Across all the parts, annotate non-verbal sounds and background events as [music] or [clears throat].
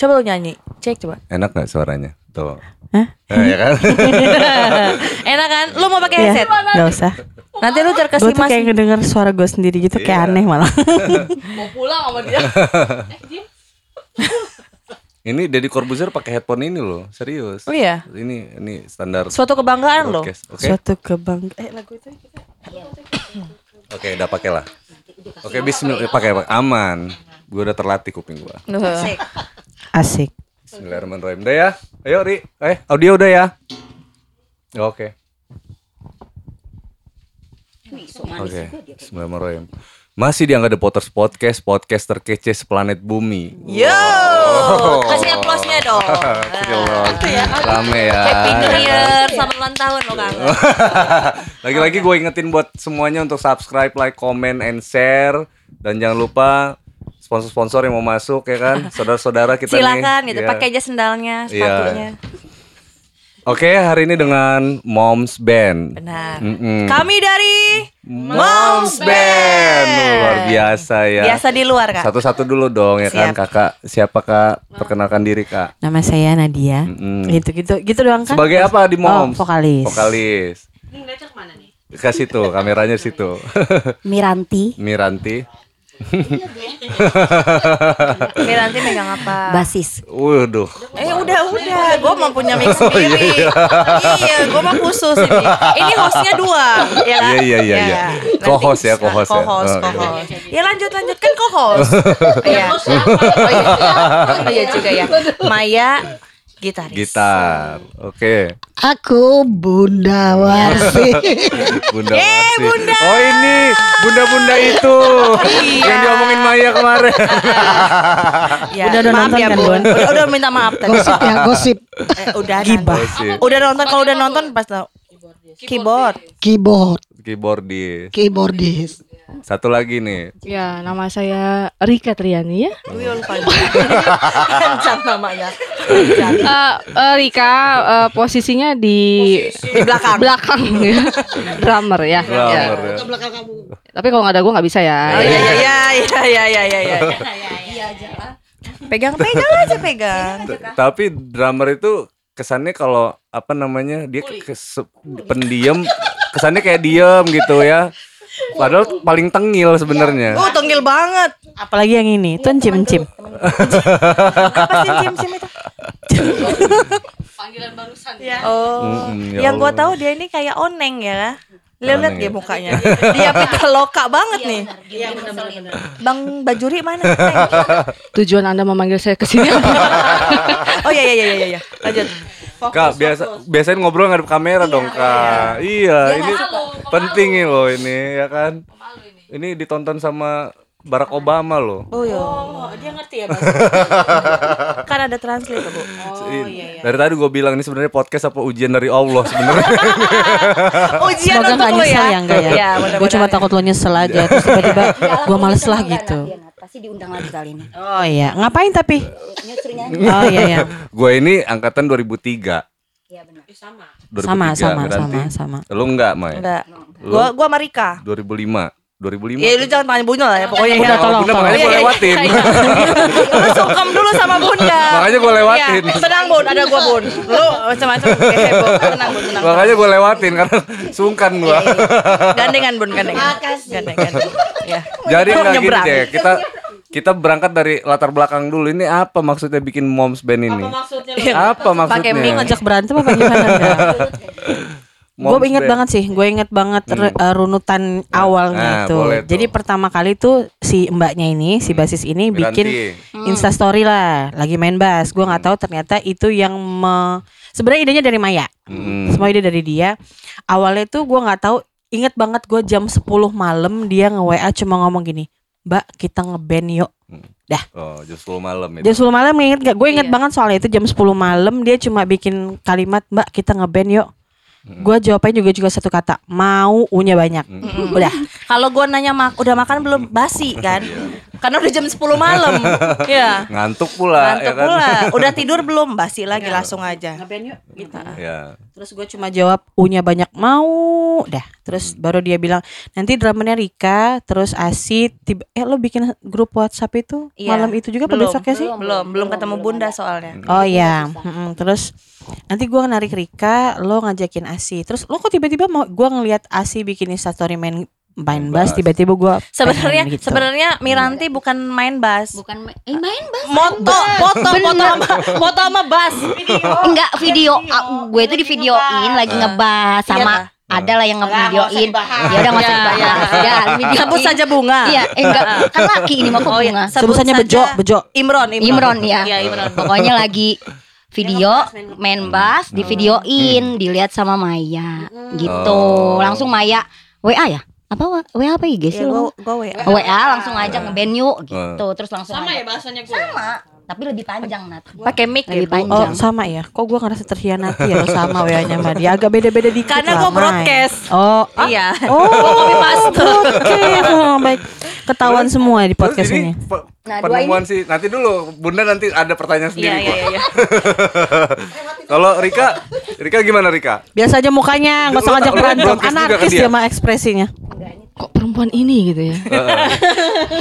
Coba lu nyanyi. Cek coba. Enak nggak suaranya? Tuh. Hah? Eh, ya kan? [laughs] Enak kan? Lu mau pakai Iya, headset? Gak usah. Nanti lu Gue terkesima tuh kayak ngedenger suara gue sendiri gitu kayak Iya. aneh malah. [laughs] mau pulang sama dia. [laughs] ini Deddy Corbuzier pakai headphone ini loh, serius. Oh iya. Ini ini standar Suatu kebanggaan loh. Oke. Suatu kebanggaan. Eh lagu itu Oke, udah pakai lah. Oke, bismillah pakai aman. Gue udah terlatih kuping gua. Asik. Bismillahirrahmanirrahim. Udah ya. Ayo Ri. Eh, audio udah ya. Oke. Oke. Bismillahirrahmanirrahim. Masih dianggap The Potters Podcast, podcast terkece seplanet bumi. Yo, kasih applause-nya dong. [laughs] Kasih applause. Rame ya. Happy New Year, selamat ulang tahun lo Kang. [laughs] Lagi-lagi gue ingetin buat semuanya untuk subscribe, like, comment, and share. Dan jangan lupa sponsor-sponsor yang mau masuk ya kan, [laughs] saudara-saudara kita nih. Silakan gitu, Iya. pakai aja sendalnya, Iya. sepatunya. Oke, hari ini dengan Moms Band. Benar. Mm-mm. Kami dari Moms Band. Luar biasa ya. biasa di luar kak. Satu-satu dulu dong ya kan Siap. kakak. Siapa kak? Perkenalkan diri kak. Nama saya Nadia. Mm-mm. Gitu gitu gitu doang kan? Sebagai apa di Moms? Oh, vokalis. Vokalis. Ke situ, kameranya situ. Miranti Miranti. Ini nanti megang apa? basis Waduh. Eh udah udah, gue mau punya mix Oh, sendiri. iya, gue mau khusus ini. Ini hostnya dua, ya kan? Iya, iya, iya, iya. Nanti- Co-host ya, co-host ya. Co-host, Oh, co-host. Ya lanjut lanjut kan co-host. Iya. Oh iya. Oh iya juga ya. Maya gitaris. Gitar. Oke. aku Bunda Warsi [laughs] Bunda Eh, Marsi. Bunda. Oh ini bunda-bunda itu Iya. yang diomongin Maya kemarin. [laughs] Ya, Udah- udah maaf nonton ya kan, Bun. Udah, udah minta maaf tadi. gosip ya gosip Eh, udah Gibah. nonton. Gosip. Udah nonton kalau udah nonton pas tau. Keyboard. keyboard Keyboardis. keyboardis Satu lagi nih. Ya, nama saya Rika Triani ya. [laughs] Kencang [laughs] namanya. Eh, eh, Rika eh, posisinya di Di belakang. belakang ya. drummer ya. Drummer ya. ya. Tapi kalau nggak ada gue nggak bisa ya. Oh iya iya iya iya iya iya iya. Iya Pegang pegang aja pegang. Tapi drummer itu kesannya kalau apa namanya dia ke- kes- pendiam, kesannya kayak diem gitu ya. Padahal paling tengil sebenarnya. Oh tenggil banget. Apalagi yang ini, tuh cim cim. Apa sih cim cim itu? Oh, Mm-mm, ya yang gua tahu dia ini kayak oneng ya. Lihat Oneng dia ya? mukanya. Dia pita loka banget nih. Bang Bajuri mana? [laughs] Tujuan Anda memanggil saya ke sini? [laughs] Oh iya iya iya iya iya. Lanjut. Fokus, Kak, biasa fokus. biasain ngobrol ngadep kamera dong, Kak. Iya, ini penting nih loh ini ya kan. Ini ditonton sama Barack Obama loh. Oh iya. dia ngerti ya, Bang. [laughs] kan ada translate, Bu. Oh iya iya. Dari tadi gue bilang ini sebenarnya podcast apa ujian dari Allah sebenarnya. [laughs] Ujian Semoga untuk gak nyesel ya. ya enggak ya. Iya, gue cuma ya. takut lo nyesel aja terus tiba-tiba [laughs] gue males lah gitu. Pasti diundang lagi kali ini Oh iya, ngapain tapi? nyutrinya Oh iya iya. gue ini angkatan 2003. iya benar 2003, Sama sama Miranti. sama sama. Lu enggak, Mai? Enggak. Gua gua sama Rika. 2005. 2005. Ya lu jangan tanya Bunda lah ya pokoknya Udah, ya. tolong, Bunda makanya gue Iya, iya, lewatin. Lu sungkem dulu sama Bunda. Makanya gua lewatin. Iya, tenang Bun, ada gua Bun. Lu macam-macam heboh. Tenang Bun, tenang. Makanya gue lewatin karena sungkan gue. Iya, Gandengan Bun, gandengan. Gandengan. Ya. Jadi Lu enggak gini deh, kita kita berangkat dari latar belakang dulu. Ini apa maksudnya bikin moms band ini? Apa maksudnya? Pakai mic Ngajak berantem apa gimana enggak? [laughs] Gue inget band. banget sih, gue inget banget re- uh, runutan awalnya Nah, itu. boleh tuh. Jadi pertama kali tuh si mbaknya ini, si basis ini bikin Miranti. Insta story lah, lagi main bass. Gue nggak tahu ternyata itu yang me... sebenarnya idenya dari Maya. Mm. Semua ide dari dia. Awalnya tuh gue nggak tahu, inget banget gue jam 10 malam dia nge WA cuma ngomong gini, Mbak kita ngeband yuk. Dah. Oh, jam 10 malam Jam itu. 10 malam inget gak? Gue inget banget soalnya itu jam 10 malam dia cuma bikin kalimat Mbak kita ngeband yuk. Gue jawabnya juga juga satu kata mau unya banyak. Udah. Kalau gua nanya mak udah makan belum basi kan? Karena udah jam 10 malam. [laughs] ya. Ngantuk pula Ngantuk ya kan. pula. Udah tidur belum? Basi lagi langsung aja. Ngeband yuk gitu. Ya. Terus gue cuma jawab punya banyak mau dah. Terus baru dia bilang nanti drummernya Rika, terus Asi, tiba, eh lo bikin grup WhatsApp itu Iya. malam itu juga pada Belum, besoknya sih? Belum, belum ketemu Bunda soalnya. Oh iya, Mm-mm. terus nanti gua narik Rika, lo ngajakin Asi. Terus lo kok tiba-tiba mau gua ngelihat Asi bikin instastory main main bass, bass. tiba-tiba gua Sebenarnya gitu. sebenarnya Miranti bukan main bass. Bukan eh main bas. Moto, foto, foto sama foto sama bass. Enggak video ah, gue tuh di videoin lagi ngebahas sama Iya, ada lah yang ngevideoin. Ya udah nggak usah Iya, dibahas. iya. Ya. Sebut saja bunga. Iya, eh, enggak kan laki ini mah kok Oh iya, bunga. sebut saja Bejo, Bejo. Imron, Imron. Imron ya. Iya, Imron. [laughs] Pokoknya lagi video main bass di videoin dilihat sama Maya gitu. Oh. Langsung Maya WA ya? Apa wa- WA apa IG sih Ya, lo? gua, gua WA. WA langsung ngajak ngeband yuk gitu. Terus langsung sama ya bahasanya gue. Sama, tapi lebih panjang Nat. Pakai mic Lebih gitu. panjang. Oh sama ya, kok gua ngerasa terhianati ya [laughs] sama WA-nya sama dia agak beda-beda dikit Karena gua Mai. broadcast. Oh, ah, Iya. oh, copy paste. Oke, oh, baik. Ketahuan semua di Terus podcast ini. pe- Nah, penemuan sih. Nanti dulu Bunda nanti ada pertanyaan sendiri iya, kok. iya. iya. [laughs] Kalau Rika, Rika gimana Rika? Biasa aja mukanya, nggak usah ngajak berantem. ke Anarkis dia? dia mah ekspresinya. Kok perempuan ini gitu ya? [laughs]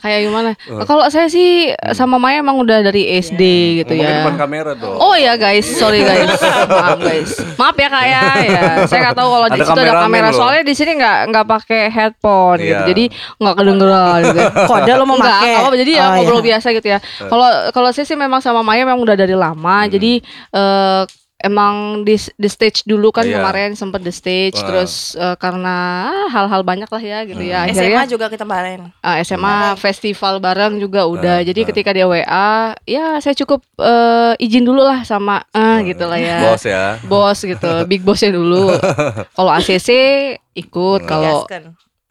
Kayak gimana? Kalau saya sih sama Maya emang udah dari SD gitu Ngomongin ya. depan kamera dong. Oh ya guys, sorry guys, [laughs] maaf guys, maaf ya kak ya, ya. saya nggak tahu kalau di Ada situ ada kamera, loh. soalnya di sini nggak nggak pakai headphone gitu, Iya. jadi nggak kedengeran gitu. [laughs] Kode lo mau nggak apa-apa. jadi ya Oh, ngobrol iya. biasa gitu ya. Kalau kalau saya sih memang sama Maya memang udah dari lama, jadi eh, emang di di stage dulu kan Iya. kemarin sempet di stage, Wah. terus eh, karena ah, hal-hal banyak lah ya gitu ya. SMA Akhirnya juga kita kemarin. Ah, SMA festival bareng juga udah. Ah, Jadi ah. ketika dia WA, ya saya cukup eh, izin dulu lah sama eh gitu lah ya. Bos ya. Bos gitu, big bossnya dulu. [laughs] Kalau ACC ikut, kalau.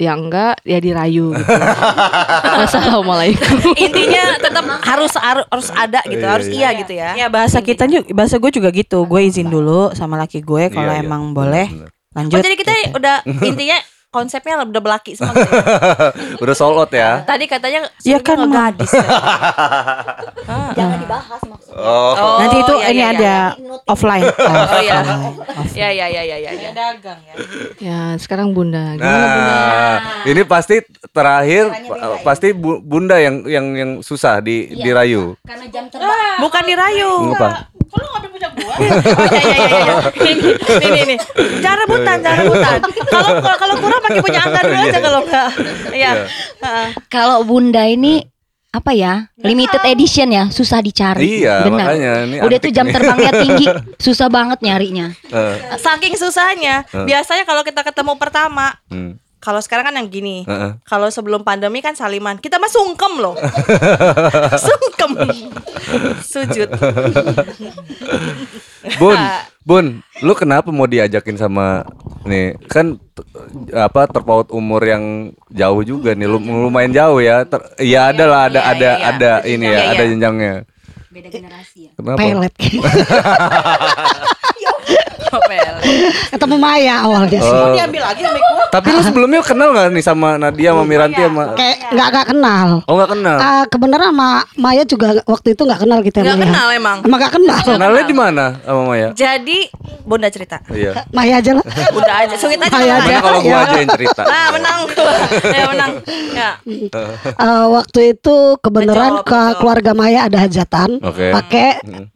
Ya enggak ya dirayu gitu. [laughs] Assalamualaikum. Intinya tetap harus harus, harus ada gitu, Iya, harus iya. iya gitu ya. Ya bahasa kita juga, bahasa gue juga gitu. Gue izin dulu sama laki gue kalau Iya, iya. emang boleh Bener. lanjut. Oh jadi kita udah intinya konsepnya udah belaki semua. gitu [laughs] ya. Udah sold out ya. Tadi katanya Ya kan, gadis. ya. [laughs] Jangan dibahas maksudnya. Oh. Oh, Nanti itu iya, ini iya, ada offline. [laughs] Oh iya. Offline. Ya ya ya ya ya. ya. dagang ya. Ya, sekarang Bunda. Gimana Bunda? Nah, ini pasti terakhir pa- pasti Bu- Bunda yang yang yang susah di dirayu. Karena jam terbang. Bukan dirayu. Apa? Kalau ngambil punya gue? Oh iya iya iya iya. Ini ini ini. Jangan rebutan, jangan rebutan. Kalau kalau- kalau kurang pakai punya [laughs] angka dulu aja kalau enggak. Iya. Heeh. Kalau Bunda ini apa ya? Limited edition ya, susah dicari. Iya, Benar. makanya ini Udah tuh jam terbangnya [laughs] tinggi, susah banget nyarinya. Saking susahnya, biasanya kalau kita ketemu pertama, hmm, kalau sekarang kan yang gini. heeh. Kalau sebelum pandemi kan saliman. Kita mah sungkem loh. [laughs] sungkem. Sujud. Bun, Bun, lu kenapa mau diajakin sama nih? Kan apa terpaut umur yang jauh juga nih, lum- lumayan jauh ya. Ter- ya ada lah, ada Iya, ada iya, iya. ada ini ya, ada jenjangnya. Beda generasi ya. Kenapa? pelet Pel. [laughs] ketemu Maya awalnya sih Oh, Diambil lagi gue. tapi lu sebelumnya kenal nggak nih sama Nadia sama Miranti sama kayak nggak nggak kenal Oh nggak kenal. Ah, kebenaran sama Maya juga waktu itu nggak kenal kita Nggak Maya. kenal emang. emang nggak kenal Kenalnya di mana sama Maya? Jadi Bunda cerita. Iya. Maya aja lah Bunda aja. Sungit aja. Maya aja. Kalau gua Ya. aja yang cerita. Ah menang. [laughs] ya menang. Ya. Eh, waktu itu kebenaran ke keluarga Maya ada hajatan Oke. pakai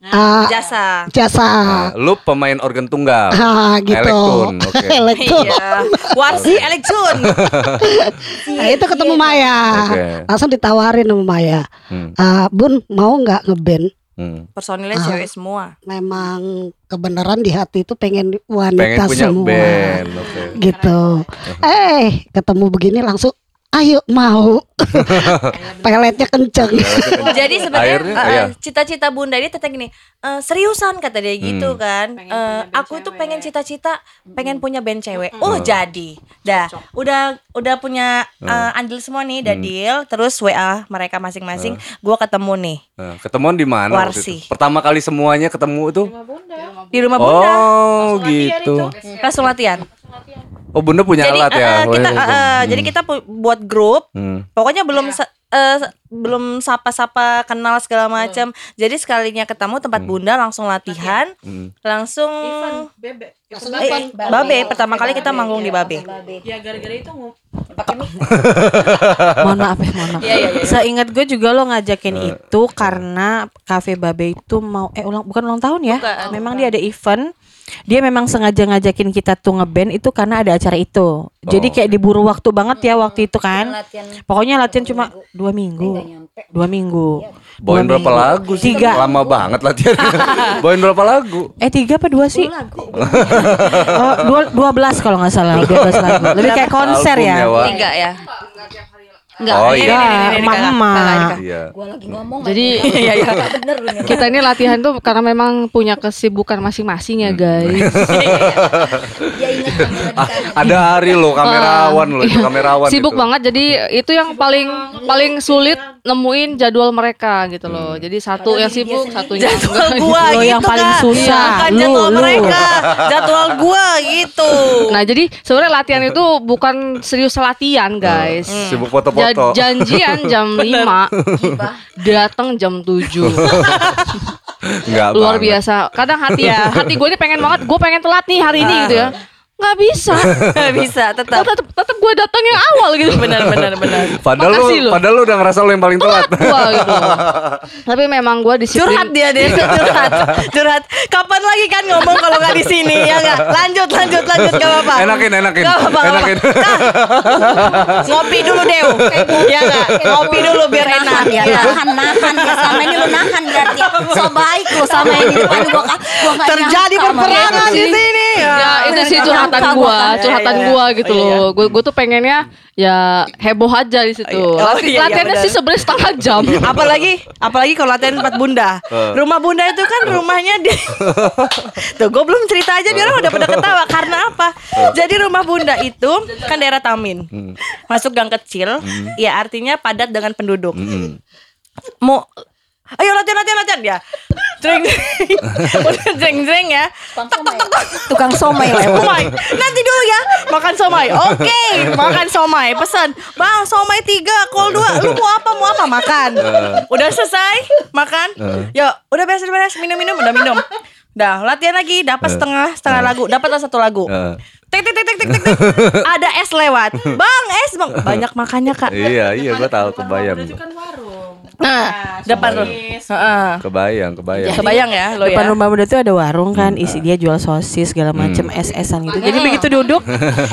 ah, Jasa. jasa Nah, lu pemain organ tunggal. Ah, gitu Elektron, [laughs] oke. Elektron. Iya. Warsi Elektron. [laughs] Nah, itu ketemu Maya Oke. langsung ditawarin sama Maya Hmm, Ah, Bun mau nggak ngeband hmm. Personilnya cewek semua. memang kebenaran di hati itu pengen Pengen wanita punya semua band. Oke. gitu eh ketemu begini langsung ayo mau [laughs] peletnya kenceng Jadi sebenarnya Akhirnya, eh, iya. cita-cita Bunda ini tetap gini, eh, seriusan kata dia gitu Hmm. kan. Eh, aku tuh pengen cita-cita pengen punya band cewek. Oh, jadi. Dah, udah udah punya eh, andil semua nih, udah deal. Terus WA mereka masing-masing, gua ketemu nih Nah, ketemuan di mana waktu Warsi. itu? Pertama kali semuanya ketemu tuh? di rumah Bunda. Oh, gitu. Langsung latihan. Oh, Bunda punya Jadi alat ya. eh, kita Oh, eh, iya. eh, jadi kita buat grup. Hmm. Pokoknya belum se- eh, belum sapa-sapa kenal segala macam. Jadi sekalinya ketemu tempat bunda langsung latihan, Hmm. langsung bebek. Eh, Babe, pertama kali kita manggung di Babe. Ya gara-gara itu Pakai mic. [laughs] mohon maaf ya, mohon maaf. Seingat gue juga lo ngajakin itu karena Cafe Babe itu mau eh ulang bukan ulang tahun ya. Bukan. Memang dia ada event. Dia memang sengaja ngajakin kita tuh ngeband itu karena ada acara itu. Jadi Oh. kayak diburu waktu banget ya waktu itu kan. Latihan Pokoknya latihan cuma dua minggu. Dua minggu. Bawain Dua berapa minggu. lagu sih? Tiga. Lama banget latihan. [laughs] Bawain berapa lagu? Eh tiga apa dua sih? oh, dua, dua belas kalau nggak salah. Dua belas lagu. Lebih kayak konser Album ya. Wak. Tiga ya. Enggak. Oh Ini, iya. ini, ini, ini, emak-emak. kakak, kakak. Iya. Gua lagi ngomong. Jadi Iya, iya. [laughs] bener bener. kita ini latihan tuh karena memang punya kesibukan masing-masing ya guys. [laughs] Dia ingat kamera di Ah, ada hari lo kamerawan lo itu Iya. kamerawan Sibuk banget jadi itu yang paling paling sulit nemuin jadwal mereka gitu loh. Hmm. Jadi satu yang sibuk, satunya Jadwal gua Lo gitu yang paling Kak. susah. Bukan Lu, jadwal lu. mereka, jadwal gua gitu. Nah, jadi sebenarnya latihan itu bukan serius latihan, guys. Sibuk Ja- janjian jam 5 datang jam 7 Enggak luar banget. biasa. Kadang hati ya hati gue ini pengen banget. Gue pengen telat nih hari ini gitu ya nggak bisa [laughs] Nggak bisa tetap. tetap tetap gue datang yang awal gitu Benar benar benar. Padahal lu, Makasih lu. padahal lu udah ngerasa lu yang paling telat. gue gitu [laughs] tapi memang gue disiplin Curhat dia deh, curhat, curhat. Kapan lagi kan ngomong kalau nggak di sini ya nggak? Lanjut, lanjut, lanjut gak apa-apa. Enakin, enakin. Gak apa-apa. Nah, ngopi dulu Dew, [laughs] ya nggak? Ngopi dulu biar enak. nahan ya, Ya. nahan, nahan ya selama ini lu nahan berarti so baik lu sama ini depan gua gua Terjadi sama dia. di sini. ya itu sih curhatan gue gua kan. curhatan Ya, ya, ya. gue gitu Oh, iya. loh. Gue gue tuh pengennya ya heboh aja di situ. Oh, iya. Oh, Lati- iya, iya, latihannya sih sebenarnya setengah [laughs] jam. Apalagi apalagi kalau latihan tempat bunda. Rumah bunda itu kan rumahnya di [laughs] tuh gue belum cerita aja dia orang udah pada ketawa. Karena apa? Jadi rumah bunda itu kan daerah Tamin. Masuk gang kecil ya artinya padat dengan penduduk. Mm. mau ayo latihan latihan latihan. Ya. Jreng udah jreng jreng [laughs] ya. Tok tok tok tok. Tukang somai somai. Nanti dulu ya. Makan somai. Oke makan somai. Pesan bang somai tiga kol dua. Lu mau apa mau apa? Makan. Udah selesai? Makan? Yuk udah beres beres. Minum minum udah minum. Dah latihan lagi. Dapat setengah setengah lagu. Dapat satu lagu. Eh, tik tik tik tik tik tik [laughs] ada es lewat. Bang es bang. Banyak makannya kak. Iya, iya gua tahu kebayang. Nah depan lu Heeh. Kebayang, kebayang. kebayang ya lo Depan ya rumah muda tuh ada warung kan, isi dia jual sosis segala macem es-esan gitu. Jadi begitu duduk,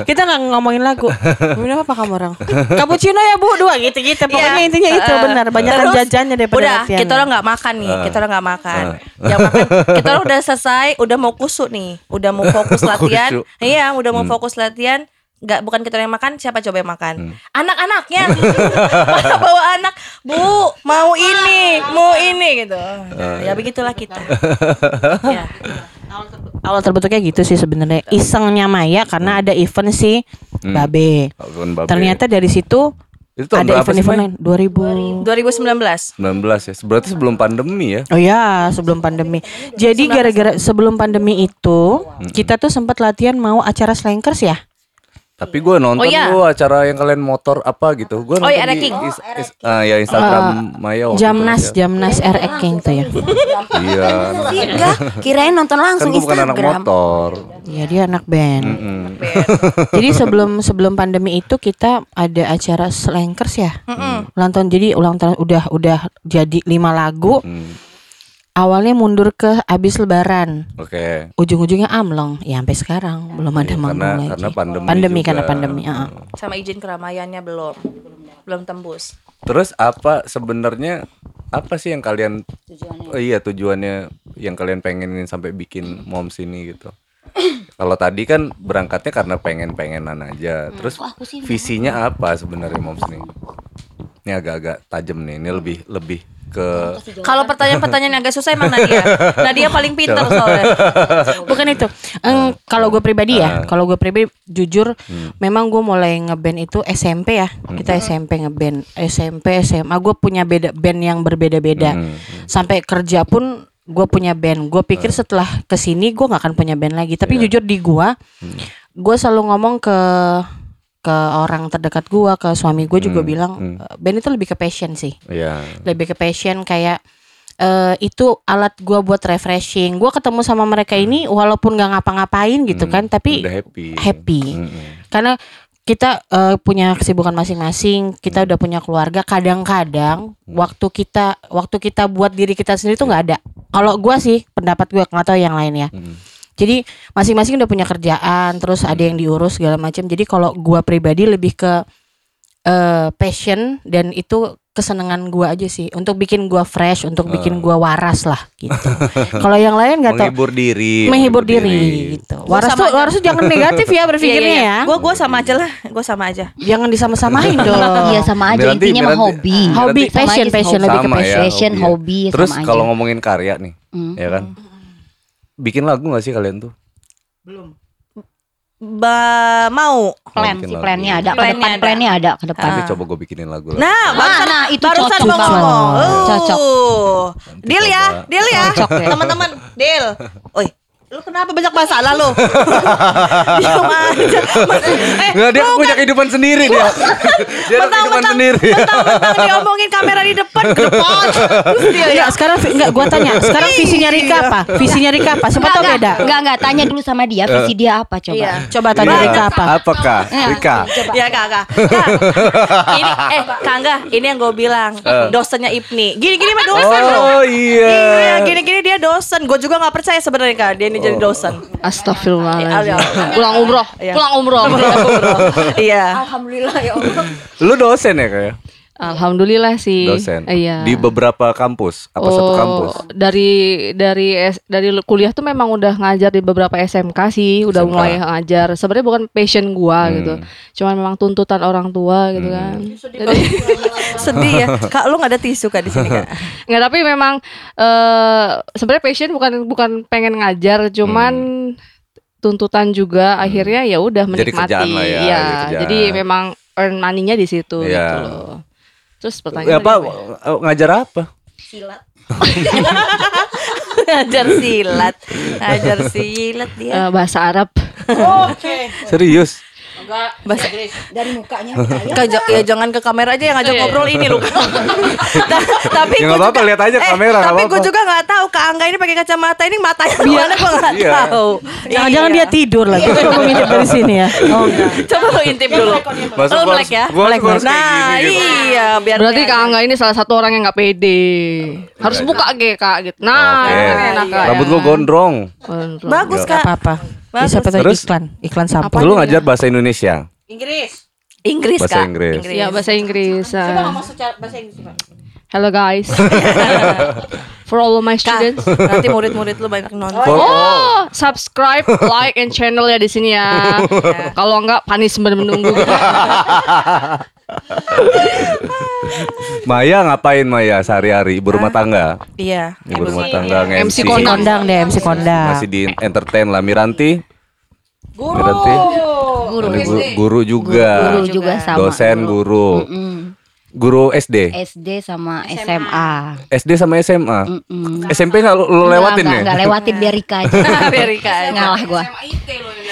kita nggak ngomongin lagu. [laughs] Minum apa kamu orang? Cappuccino ya bu, dua gitu-gitu. Pokoknya Iya. intinya itu benar. Banyak Terus, jajannya daripada Udah, latihan. kita orang nggak makan nih. Ah. Kita orang nggak makan. Ah. Yang makan, [laughs] kita orang udah selesai, udah mau kusuk nih, udah mau fokus [laughs] latihan. Iya, udah mau Hmm. fokus latihan. Nggak bukan kita yang makan, siapa coba yang makan? Hmm. Anak-anaknya. [laughs] Mana bawa anak, Bu, mau ini, mau ini gitu. Ah. ya begitulah kita. [laughs] ya. Awal terbentuknya gitu sih sebenarnya. Isengnya Maya karena ada event si Hmm. Babe. Ternyata dari situ itu tahun ada berapa sih, event-event lain 2000 2019. 19 ya. Berarti sebelum pandemi ya. Oh ya, sebelum pandemi. Jadi gara-gara sebelum pandemi itu kita tuh sempat latihan mau acara slankers ya. Tapi gue nonton Oh, iya. lu acara yang kalian motor apa gitu. Gue Oh, nonton iya, di King. is- is- ah, ya Instagram Maya waktu Jamnas, itu, ya. Jamnas R King tuh ya. Iya. enggak [laughs] kirain nonton Kan langsung gue bukan anak Instagram motor. Iya dia anak band. Mm-mm. Jadi sebelum sebelum pandemi itu kita ada acara slankers ya. Ulang tahun jadi ulang tahun udah udah jadi lima lagu. Hmm, Awalnya mundur ke abis lebaran. Oke. Ujung-ujungnya amlong. Ya sampai sekarang belum ada Iya, manggung karena- lagi. karena pandemi Pandemi juga. karena pandemi. ah. Sama izin keramaiannya belum. Belum tembus. Terus apa sebenarnya apa sih yang kalian Oh, iya tujuannya yang kalian pengenin sampai bikin moms ini gitu. Kalau tadi kan berangkatnya karena pengen-pengenan aja. Terus aku sih visinya apa sebenarnya moms nih? Ini agak-agak tajam nih. Ini lebih lebih ke Kalau pertanyaan-pertanyaan yang agak susah emang Nadia. Nadia paling pintar soalnya. Bukan itu. Eng, kalau gue pribadi ya, kalau gue pribadi jujur, memang gue mulai ngeband itu SMP ya. Kita SMP ngeband, SMP SMA. Gue punya beda band yang berbeda-beda. Hmm, Sampai kerja pun gue punya band. Gue pikir setelah ke sini gue nggak akan punya band lagi. Tapi jujur di gue, gue selalu ngomong ke ke orang terdekat gue ke suami gue juga Hmm, bilang hmm. eh, band itu lebih ke passion sih Iya. lebih ke passion kayak eh itu alat gua buat refreshing gua ketemu sama mereka ini walaupun nggak ngapa-ngapain gitu Hmm, kan tapi udah happy. happy. Mm-mm. karena kita eh, punya kesibukan masing-masing kita udah punya keluarga kadang-kadang waktu kita waktu kita buat diri kita sendiri tuh nggak ada kalau gua sih pendapat gua nggak tahu yang lain ya Mm. Jadi masing-masing udah punya kerjaan terus ada yang diurus segala macam jadi kalau gua pribadi lebih ke eh, passion dan itu kesenangan gua aja sih untuk bikin gua fresh untuk bikin gua waras lah gitu [laughs] kalau yang lain nggak tahu menghibur diri. menghibur diri gitu waras tuh aja. waras tuh jangan negatif ya berpikirnya [laughs] ya Gue gue sama aja lah, gue sama aja. jangan disama-samain [laughs] dong Iya sama aja Miranti- intinya mah hobi. Hobi passion passion lebih ke Sama passion ya, Passion, ya. hobi, Terus sama aja. kalau ngomongin karya nih, Hmm. ya kan? Bikin lagu gak sih kalian tuh? Ba mau. plan sih lagu. plannya ada ke Plannya depan plannya ada ke depan. Tapi coba gue bikinin lagu lah. Nah, barusan, nah, itu barusan cocok ngomong. Uh. Cocok. Nanti Deal ya, deal ya. Ya. Teman-teman, deal. [laughs] Oi, lu kenapa banyak masalah lu? [laughs] Diam aja. Eh, Nggak, dia punya kehidupan sendiri dia. [laughs] dia ada kehidupan sendiri. mentang-mentang diomongin kamera di depan ke depan. [laughs] Terus dia ya. Enggak, sekarang enggak gua tanya. Sekarang visinya Rika apa? Visinya Rika apa? Siapa tahu beda. Enggak, enggak, tanya dulu sama dia visi dia apa coba. Iya. Coba tanya Iya. Rika apa? Apakah? Rika. Ya kakak, Kak, ini eh kangga, ini yang gue bilang dosennya Ipni. Gini-gini mah dosen. Oh iya. Iya, gini-gini dia dosen. Gue juga nggak percaya sebenarnya kak, dia ini jadi dosen. Astagfirullahaladzim. Iya. Pulang umroh, pulang umroh. [laughs] Iya. Alhamdulillah ya Allah. Lu dosen ya kayak? Alhamdulillah sih. Dosen. Iya. Di beberapa kampus, apa satu Oh, kampus? Dari dari dari kuliah tuh memang udah ngajar di beberapa SMK sih, udah SMK. mulai ngajar. Sebenarnya bukan passion gua Hmm. gitu. Cuman memang tuntutan orang tua gitu Hmm. kan. [laughs] Sedih ya, [laughs] kak lu nggak ada tisu kak di sini kak. [laughs] Nggak tapi memang eh sebenarnya passion bukan bukan pengen ngajar, cuman tuntutan juga akhirnya ya udah Hmm. Jadi menikmati. kerjaan lah ya, Iya, jadi kerjaan. jadi memang earn money-nya di situ Iya. gitu loh. Terus Ya, pertanyaan apa? apa ya? eh, Ngajar apa? Ngajar silat, ngajar silat dia. Eh, bahasa Arab. Serius? Bahasa Dari mukanya [laughs] Kak, ja- ya jangan ke kamera aja yang ngajak ngobrol ini lu. [laughs] [laughs] Ta- tapi Ya, nggak apa-apa, juga- lihat aja eh, kamera, Tapi gue juga nggak tahu Kak Angga ini pakai kacamata ini matanya mana gue nggak Iya. tahu. Jangan-jangan Iya. dia tidur lagi. Coba mau ngintip dari sini ya. Oh enggak. Coba lu intip dulu. Lu gua melek ya. kayak Nah, iya biar Berarti Kak. Angga ini salah satu orang yang nggak pede. Harus buka ge Kak gitu. Nah, kan enak Kak. Rambut ya. gua gondrong. Bagus Enggak Kak. apa-apa. Bagus. Bisa tahu Terus? iklan, iklan sampah. Lu ngajar bahasa Indonesia. Inggris. Inggris Bahasa Kak. Inggris. Iya bahasa Inggris. Coba ngomong secara bahasa Inggris, Pak. Hello guys. [laughs] For all of my Kak, students. nanti murid-murid lu banyak nonton. For- Oh, subscribe, like, and channel ya di sini ya. [laughs] Kalau enggak, punishment menunggu. [laughs] [laughs] Maya ngapain Maya sehari-hari? Ibu rumah tangga. Iya. Ibu rumah tangga MC nge-MC. kondang. Deh, MC kondang. Masih di entertain lah Miranti. Guru. Miranti. Guru guru, guru juga. Guru juga sama. Dosen guru. Mm. Guru SD. SD sama SMA. SD sama SMA. Mm-mm. SMP nggak lu, lu lewatin Nggak, ya? nggak lewatin biar Rika aja. [laughs] Biar Rika aja. Ngalah gua.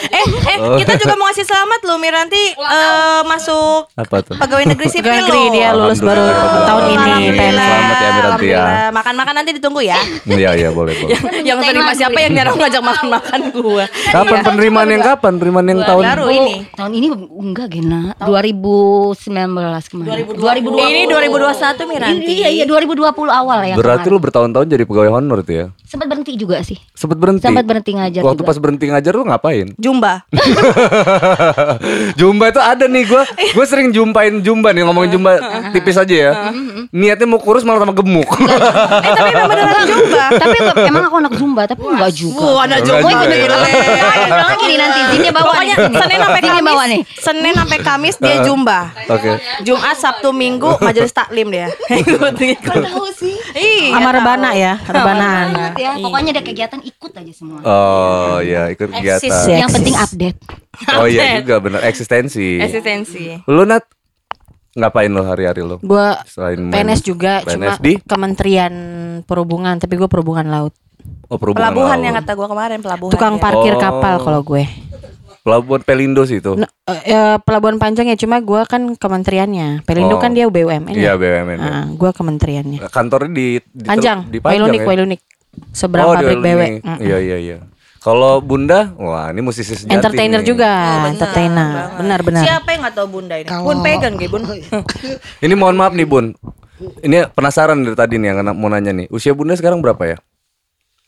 [laughs] Eh, eh kita juga mau ngasih selamat lu Miranti eh, masuk Apa tuh? pegawai negeri sipil Pegawai negeri dia lulus baru tahun ini. Selamat ya, Miranti, ya. Makan-makan nanti ditunggu ya. [laughs] Iya iya boleh boleh. yang terima siapa yang nyarang ngajak makan-makan gua. Kapan penerimaan yang kapan? Penerimaan yang tahun Baru ini. Tahun ini enggak Gena 2019 kemarin 2020 Ini 2021 Miranti. Iya iya 2020 awal ya Berarti lu bertahun-tahun jadi pegawai honor tuh ya? Sempat berhenti juga sih Sempet berhenti. Sempat berhenti ngajar Waktu pas berhenti ngajar lu ngapain? Jumba. [laughs] Jumba itu ada nih gue gue sering jumpain Jumba nih ngomongin Jumba tipis aja ya niatnya mau kurus malah tambah gemuk eh tapi memang beneran [laughs] Jumba. Tapi emang aku anak Zumba Tapi enggak juga Wah, anak Jumba. lagi nih nanti Zini bawa nih Senin sampai Kamis. bawa nih Senin sampai Kamis dia Jumba. oke Jumat, Sabtu, Minggu majelis taklim dia. [laughs] Ikut ikut. Tahu sih Iya. Sama rebana ya, rebanaan. Ya Pokoknya ada kegiatan ikut aja semua oh ya ikut kegiatan ya. Yang penting update oh iya juga bener eksistensi Eksistensi. lu nat ngapain lo hari-hari lo Gua selain PNS juga cuma di Kementerian Perhubungan, tapi gue perhubungan laut. oh perhubungan Pelabuhan laut. yang kata gua kemarin pelabuhan. Tukang dia. parkir Oh. kapal kalau gue. Pelabuhan Pelindo sih itu. Nah, eh, eh, pelabuhan panjang ya cuma gua kan kementeriannya. Pelindo Oh. kan dia BUMN Iya ya. BUMN. ya. Nah, gua kementeriannya. Kantornya di, di Panjang, di Panjang Wailunik, ya? Wailunik. Seberang Oh, pabrik BW. Mm. Iya iya iya. Kalau Bunda, wah ini musisi sejati. Entertainer nih. juga, Oh, benar, entertainer. Benar-benar. Siapa yang nggak tahu Bunda ini? Kalau- Bun pegang gue Bun. Ini mohon maaf nih Bun. Ini penasaran dari tadi nih yang mau nanya nih. Usia Bunda sekarang berapa ya?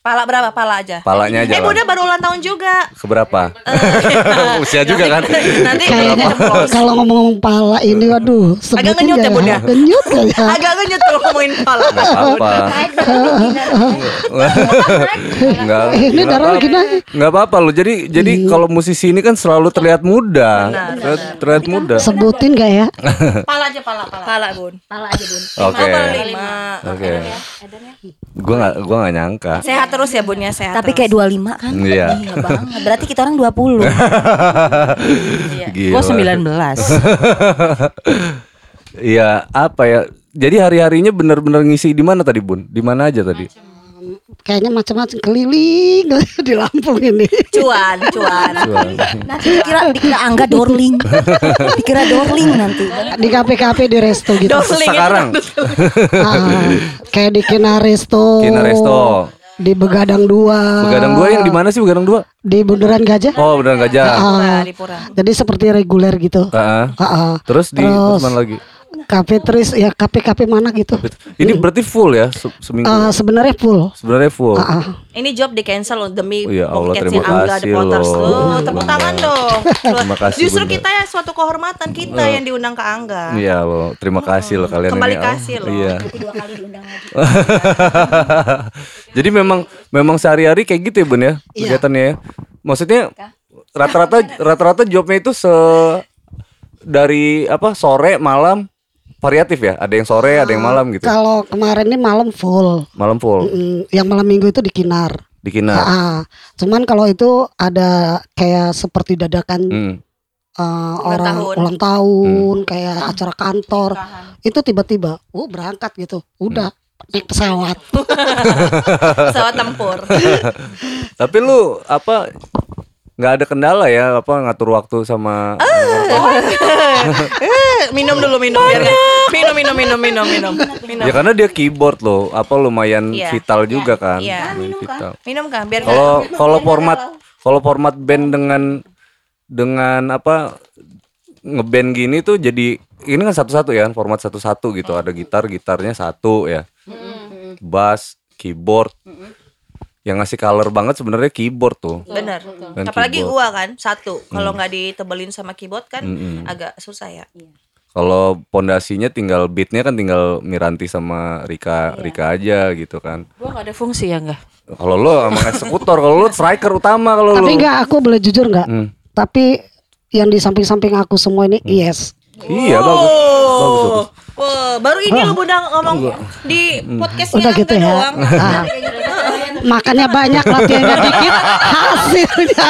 Pala berapa? Pala aja. Palanya aja Eh. Bunda baru ulang tahun juga. Seberapa? [laughs] Usia juga kan? Nanti Kayaknya kalau ngomong pala ini waduh ngenyut ya, Bun, ya? Ngenyut kayaknya. agak ngenyut kalau ngomongin pala. Apa-apa. Enggak. [laughs] [laughs] Ini darah lagi naik. Enggak apa-apa loh. Jadi jadi kalau musisi ini kan selalu terlihat muda. Terlihat, muda. Sebutin gak ya? Pala aja pala pala. Pala Bun. Pala aja bun. Oke. Apa lima? Oke. Gua nggak gua nggak nyangka. Sehat terus ya Bun ya sehat. Tapi kayak 25 kan? Iya. Iya banget. Berarti kita orang 20. [laughs] Gila. Gua 19. [laughs] Iya, apa ya? Jadi hari-harinya benar-benar ngisi di mana tadi, Bun? Di mana aja tadi? Kayaknya macam-macam keliling [laughs] di Lampung ini. [laughs] cuan cuan. Nanti dikira dikira Angga Dorling. dikira Dorling nanti. Di kafe-kafe di resto gitu. Doseling itu Sekarang [laughs] Ah, kayak di Kina Resto. Kina Resto. Di Begadang 2. Begadang dua yang di mana sih Begadang dua? Di Bundaran Gajah. Oh, beneran gajah. Ah, di Pura. jadi seperti reguler gitu. Heeh. Ah, ah. Terus di Terus mana lagi? Kafe tris ya kafe-kafe mana gitu. Ini berarti full ya se- seminggu. Ah, sebenarnya full. Sebenarnya full. Ah, ah. Ini job di cancel loh demi Oh ya Allah, terima Angga kasih The Potters loh. loh. Tepuk tangan dong. [laughs] Terima kasih, Justru Bunda. kita ya suatu kehormatan kita yang diundang ke Angga. Iya loh, terima kasih loh kalian Kembali ini. Oh, kasih loh. Iya. Dua kali diundang lagi. [laughs] Jadi memang memang sehari-hari kayak gitu ya Bun ya kegiatannya ya. Maksudnya rata-rata rata-rata jobnya itu se dari apa sore malam variatif ya. Ada yang sore, ada yang malam gitu. Kalau kemarin ini malam full. Malam full Mm, yang malam minggu itu di Kinar. di Kinar. Ah, ah. Cuman kalau itu ada kayak seperti dadakan Hmm. eh, orang tahun. ulang tahun, kayak acara kantor. Itu tiba-tiba, oh berangkat gitu. Udah naik pesawat. [laughs] Pesawat tempur. [laughs] Tapi lu apa nggak ada kendala ya apa ngatur waktu sama Eh, [laughs] minum dulu minum biar minum minum minum minum minum minum. ya karena dia keyboard loh apa lumayan Iya. vital juga kan Iya. lumayan vital Minum kan biar kalau kalau format kalau format band dengan dengan apa ngeband gini tuh jadi ini kan satu-satu ya format satu-satu gitu ada gitar gitarnya satu ya bass keyboard yang ngasih color banget sebenarnya keyboard tuh Bener. Dan Apalagi keyboard. gua kan satu. Kalau nggak ditebelin sama keyboard kan Mm-mm. agak susah ya. Kalau pondasinya tinggal beatnya kan tinggal Miranti sama Rika Rika aja gitu kan Gua gak ada fungsi ya enggak? kalau lo emang eksekutor kalau lo striker utama kalau lo Tapi enggak, aku boleh jujur enggak? Hmm. Tapi yang di samping-samping aku semua ini yes. Iya bagus bagus bagus Oh, baru ini lu bunda ngomong di podcastnya Udah gitu ya. doang. Ah. Makannya banyak, latihannya dikit, hasilnya.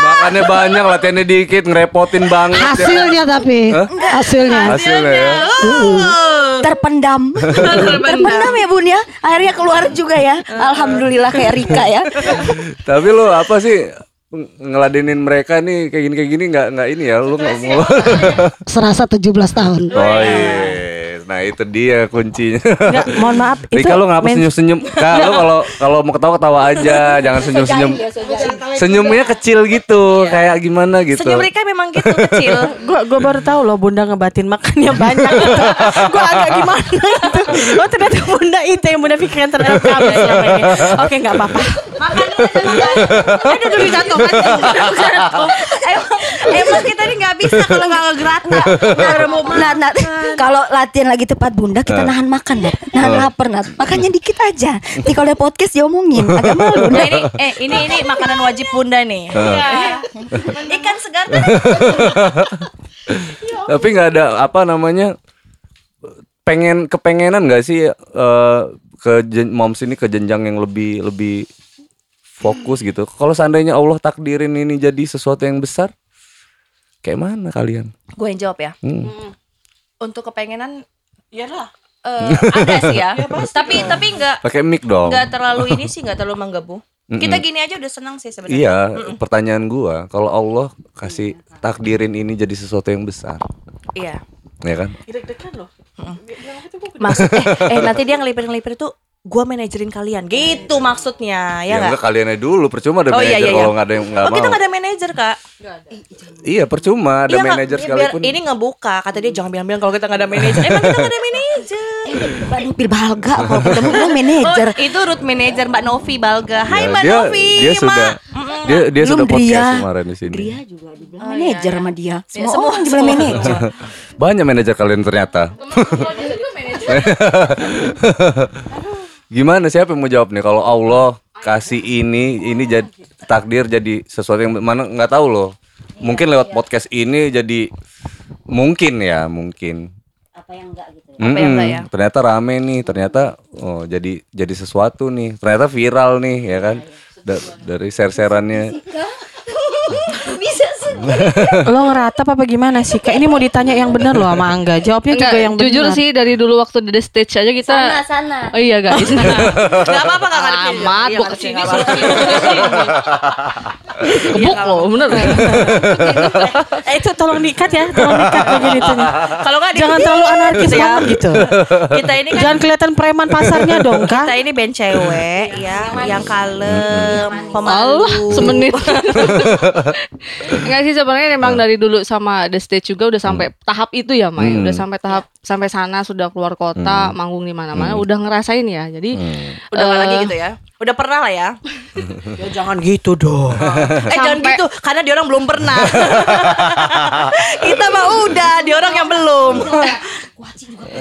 makannya banyak latihannya dikit ngerepotin banget ya? Hasilnya tapi, hasilnya. hasilnya ya Terpendam. Terpendam ya bun ya. Akhirnya keluar juga ya. Alhamdulillah kayak Rika ya. tapi lo apa sih ngeladenin mereka nih kayak gini kayak gini nggak nggak ini ya lu nggak mau Serasa 17 tahun. oh iya. Nah itu dia kuncinya. Enggak, mohon maaf itu Rika lu ngapa men- senyum senyum Kak lu kalau kalau mau ketawa ketawa aja jangan senyum senyum senyumnya kecil gitu kayak gimana gitu. Senyum Rika memang gitu kecil. [laughs] gua gua baru tahu loh bunda ngebatin makannya banyak gitu. [laughs] gua agak gimana gitu. Oh ternyata bunda itu yang bunda pikirkan terhadap [laughs] kami selama ini. Oke nggak apa-apa. Makan. Aduh dulu jatuh kan. Emang, emang kita ini nggak bisa kalau nggak ada mau Nat, Nat, kalau latihan lagi tepat bunda kita nahan makan Nat Nahan lapar Nat Makannya dikit aja Nanti kalau ada podcast diomongin Agak malu Nah, ini eh ini ini makanan wajib bunda nih. Iya. Ikan segar kan? [laughs] tapi nggak ada apa namanya pengen kepengenan nggak sih eh, ke jen- moms ini ke jenjang yang lebih lebih fokus gitu kalau seandainya Allah takdirin ini jadi sesuatu yang besar kayak mana kalian Gue yang jawab ya. Hmm. Untuk kepengenan, iyalah. Eh, ada sih ya. [laughs] tapi tapi nggak pakai mic dong nggak terlalu ini sih nggak terlalu menggebu. Mm-mm. Kita gini aja udah senang sih sebenarnya. Iya, pertanyaan gua, kalau Allah kasih takdirin ini jadi sesuatu yang besar, Iya. ya kan? Maksud eh, eh nanti dia ngelipir-ngelipir tuh gua manajerin kalian. Gitu maksudnya, ya Ya, enggak? kaliannya dulu, percuma ada Oh, iya, manajer iya, iya. kalau nggak ada yang nggak Oh, mau. kita nggak ada manajer, Kak. Iya, percuma ada Iya, manajer sekalipun. ini ngebuka, kata dia jangan bilang-bilang kalau kita nggak ada manajer. Emang kita nggak ada manajer. Mbak Nupil Balga kalau ketemu bilang manajer. Oh, itu root manager Mbak Novi Balga. Hai Ya, Mbak dia, Novi, dia Mak. sudah dia dia Belum sudah podcast Gria. kemarin di sini. Gria juga dibilang Oh, manajer iya, sama dia. Ya, Semua semua- orang dibilang manajer. [laughs] Banyak manajer kalian ternyata. [laughs] Gimana siapa yang mau jawab nih kalau Allah kasih ini ini jadi takdir jadi sesuatu yang mana nggak tahu loh. Mungkin lewat podcast ini jadi mungkin ya, mungkin. Apa yang enggak gitu. Apa yang enggak ya? Ternyata rame nih, ternyata oh jadi jadi sesuatu nih. Ternyata viral nih ya kan. Da- dari share-sharannya. [laughs] [laughs] Lo ngeratap apa gimana sih? Kak ini mau ditanya yang benar loh sama Angga. Jawabnya Enggak, juga yang benar. jujur sih dari dulu waktu di the stage aja kita Sana sana. Oh iya guys. [laughs] Gak apa-apa Kak ada pilih. Amat, Iya, gua ke sini. Gebuk loh, bener. Eh itu tolong diikat ya, tolong diikat bagian itunya. Kalau nggak di- Jangan terlalu anarkis ya. banget gitu. Kita ini kan Jangan kelihatan preman pasarnya dong, kita Kak. ini band cewek ya, yang kalem, Allah, pemalu. semenit. [laughs] Enggak sih sebenarnya memang dari dulu sama The Stage juga udah sampai tahap itu ya, Mai. Hmm. Udah sampai tahap sampai sana sudah keluar kota, manggung di mana-mana, udah ngerasain ya. Jadi Hmm. Udah nggak Eh. lagi gitu ya. Udah pernah lah ya. [laughs] Ya jangan gitu dong. Eh jangan Sampai- gitu, karena dia orang belum pernah. [laughs] Kita mah udah, dia orang yang belum.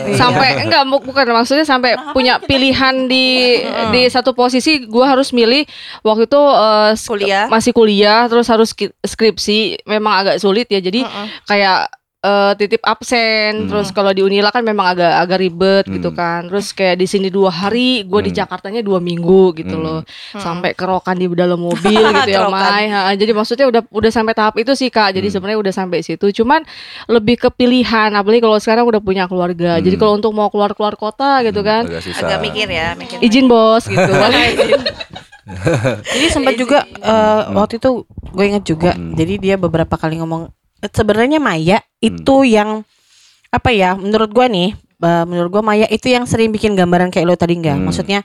sampai enggak bu- bukan maksudnya sampai punya pilihan di di satu posisi gua harus milih waktu itu eh, sk- Kuliah. masih kuliah terus harus skripsi memang agak sulit ya jadi kayak eh, titip absen. Terus kalau di Unila kan memang agak agak ribet gitu kan. Terus kayak di sini dua hari gue di Jakartanya dua minggu gitu loh. Sampai kerokan di dalam mobil [laughs] gitu ya. Mai. Ha, jadi maksudnya udah udah sampai tahap itu sih kak. Jadi sebenarnya udah sampai situ. Cuman lebih ke pilihan apalagi kalau sekarang udah punya keluarga. Jadi kalau untuk mau keluar keluar kota gitu kan Agak susah. Agak mikir ya, mikir. izin bos gitu. [laughs] [laughs] Jadi sempat juga eh, waktu itu gue inget juga. Jadi dia beberapa kali ngomong sebenarnya Maya itu yang apa ya? Menurut gue nih, eh, menurut gue Maya itu yang sering bikin gambaran kayak lo tadi enggak. Maksudnya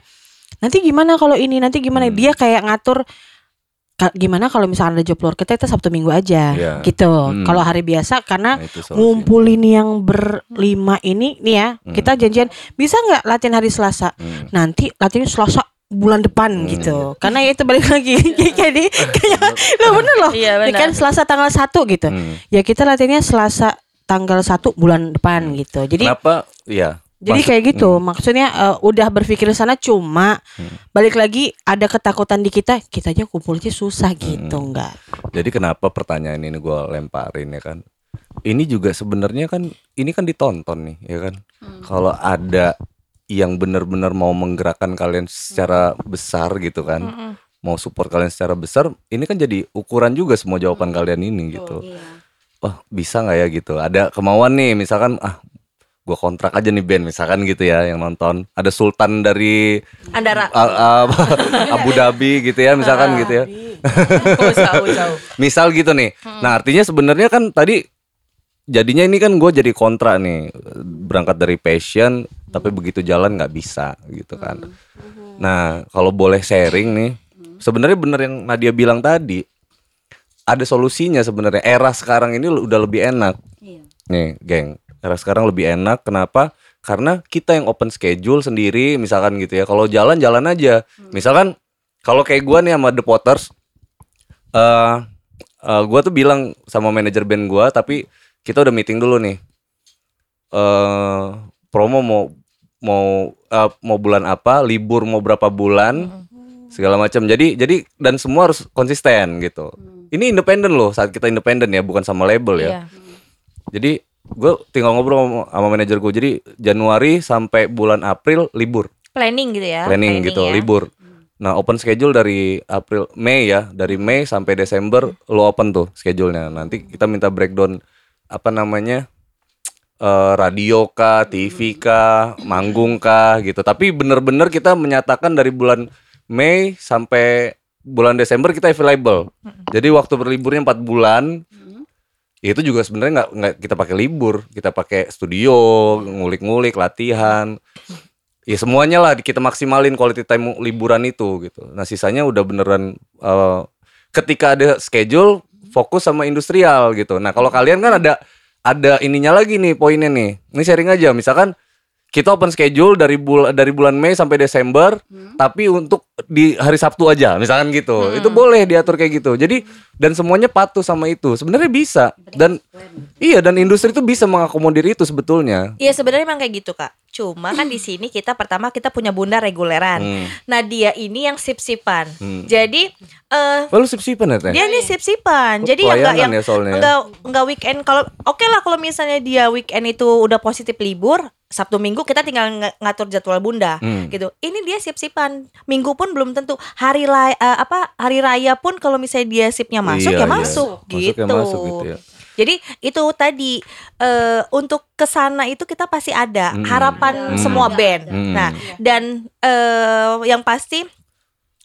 nanti gimana kalau ini, nanti gimana? Dia kayak ngatur gimana kalau misalnya ada job luar kita itu Sabtu Minggu aja Iya. gitu. Hmm. Kalau hari biasa karena Nah, ngumpulin yang berlima ini nih ya, kita janjian bisa nggak latihan hari Selasa? Hmm. Nanti latihan Selasa bulan depan gitu. Karena ya itu balik lagi. [laughs] Jadi kayak [laughs] lo bener loh. Iya, benar. Kan Selasa tanggal 1 gitu. Hmm. Ya kita latihannya Selasa tanggal 1 bulan depan gitu. Jadi Kenapa? Iya. jadi Maksud- kayak gitu. Maksudnya eh, udah berpikir sana cuma balik lagi ada ketakutan di kita, kita aja kumpulnya susah gitu enggak. Jadi kenapa pertanyaan ini gue lemparin ya kan? Ini juga sebenarnya kan ini kan ditonton nih ya kan. Kalau ada yang benar-benar mau menggerakkan kalian secara besar gitu kan, mau support kalian secara besar, ini kan jadi ukuran juga semua jawaban kalian ini gitu. Wah bisa nggak ya gitu? Ada kemauan nih, misalkan ah gue kontrak aja nih band misalkan gitu ya yang nonton. Ada Sultan dari Andara. ah, ah, [laughs] Abu Dhabi gitu ya misalkan gitu ya. [laughs] jauh. [laughs] Misal gitu nih. Nah artinya sebenarnya kan tadi jadinya ini kan gue jadi kontra nih berangkat dari passion tapi begitu jalan nggak bisa gitu kan. Nah kalau boleh sharing nih sebenarnya bener yang Nadia bilang tadi ada solusinya sebenarnya era sekarang ini udah lebih enak. Nih geng era sekarang lebih enak kenapa? Karena kita yang open schedule sendiri misalkan gitu ya. Kalau jalan jalan aja. Misalkan kalau kayak gua nih sama The Potters eh eh, gua tuh bilang sama manajer band gua tapi kita udah meeting dulu nih. Eh promo mau mau eh, mau bulan apa, libur mau berapa bulan, segala macam. Jadi jadi dan semua harus konsisten gitu. Ini independen loh saat kita independen ya, bukan sama label ya. Iya. Jadi gue tinggal ngobrol sama, manajer gue. Jadi Januari sampai bulan April libur Planning gitu ya. planning gitu ya. libur nah open schedule dari April Mei ya dari Mei sampai Desember lo open tuh schedule-nya nanti kita minta breakdown apa namanya eh, radio kah TV kah manggung kah gitu tapi bener-bener kita menyatakan dari bulan Mei sampai bulan Desember kita available. Jadi waktu berliburnya empat bulan. Itu juga sebenarnya nggak nggak kita pakai libur, kita pakai studio, ngulik-ngulik, latihan. Ya semuanya lah kita maksimalin quality time liburan itu gitu. Nah sisanya udah beneran eh, ketika ada schedule fokus sama industrial gitu. Nah kalau kalian kan ada ada ininya lagi nih poinnya nih. Ini sharing aja. Misalkan kita open schedule dari bulan dari bulan Mei sampai Desember, tapi untuk di hari Sabtu aja, misalkan gitu. Itu boleh diatur kayak gitu. Jadi dan semuanya patuh sama itu. Sebenarnya bisa. Dan iya dan industri itu bisa mengakomodir itu sebetulnya. Iya sebenarnya emang kayak gitu kak. Cuma kan di sini kita pertama kita punya bunda reguleran. Hmm. Nah dia ini yang sip-sipan. Hmm. Jadi eh Lalu sip-sipan ya Teh? dia ini sip-sipan. Oh, Jadi yang enggak yang ya ya. enggak enggak weekend kalau oke lah kalau misalnya dia weekend itu udah positif libur, Sabtu Minggu kita tinggal ng- ngatur jadwal bunda Hmm. gitu. Ini dia sip-sipan. Minggu pun belum tentu. Hari la- eh, apa hari raya pun kalau misalnya dia sipnya masuk Iya, ya iya. masuk Masuk ya gitu. masuk gitu ya. Jadi itu tadi eh, untuk ke sana itu kita pasti ada Hmm. harapan Hmm. semua band. Hmm. Nah dan eh, yang pasti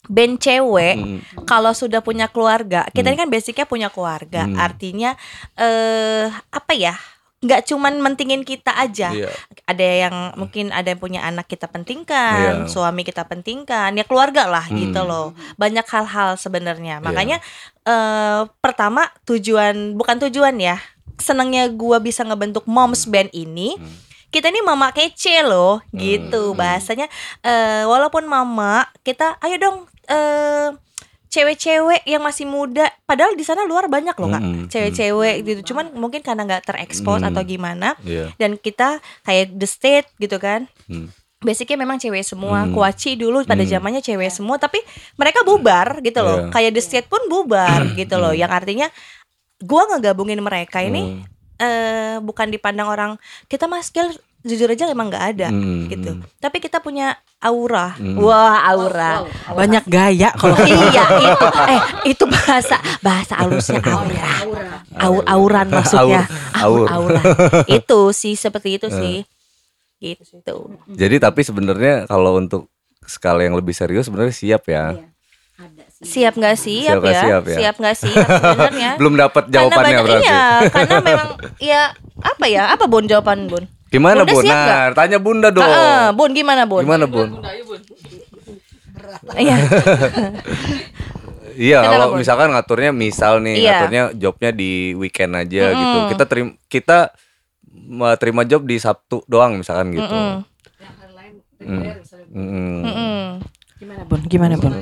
band cewek Hmm. kalau sudah punya keluarga, kita ini kan basicnya punya keluarga. Hmm. Artinya eh apa ya? Nggak cuman mentingin kita aja. Iya. Ada yang mungkin ada yang punya anak kita pentingkan, Iya. suami kita pentingkan, ya keluarga lah Hmm. gitu loh. Banyak hal-hal sebenarnya. Iya. Makanya eh pertama tujuan bukan tujuan ya. Senangnya gua bisa ngebentuk moms band ini. Kita ini mama kece loh, gitu Hmm. bahasanya. eh walaupun mama, kita ayo dong eh cewek-cewek yang masih muda, padahal di sana luar banyak loh kak, cewek-cewek gitu. Cuman mungkin karena nggak terekspos Hmm. atau gimana, Iya. dan kita kayak the state gitu kan. Hmm. Basicnya memang cewek semua, Hmm. kuaci dulu pada Hmm. zamannya cewek semua, tapi mereka bubar gitu loh. Iya. Kayak the state pun bubar gitu loh. Yang artinya gua ngegabungin mereka ini Hmm. eh bukan dipandang orang kita mas jujur aja emang nggak ada Hmm. gitu. Tapi kita punya aura. Hmm. Wah, aura. Banyak gaya kalau [laughs] iya itu [laughs] eh itu bahasa bahasa halusnya aura. Aur auran maksudnya. Aur, Aur, aur. aura. [laughs] itu sih seperti itu sih. Gitu. Jadi tapi sebenarnya kalau untuk skala yang lebih serius sebenarnya siap ya. Siap nggak siap, Siap ya? siap ya? Siap nggak siap sebenarnya? Belum dapat jawabannya karena banyak, berarti. Iya, karena memang ya apa ya? Apa Bun jawaban Bun? Gimana Bunda Bun? Nah, tanya Bunda dong. Heeh, bun gimana Bun? Gimana Bun? Iya. Iya, kalau Bun? misalkan ngaturnya misal nih, Iya. ngaturnya jobnya di weekend aja Mm-mm. gitu. Kita terima kita uh, terima job di Sabtu doang misalkan gitu. Mm. Mm. Gimana bun? Gimana bun?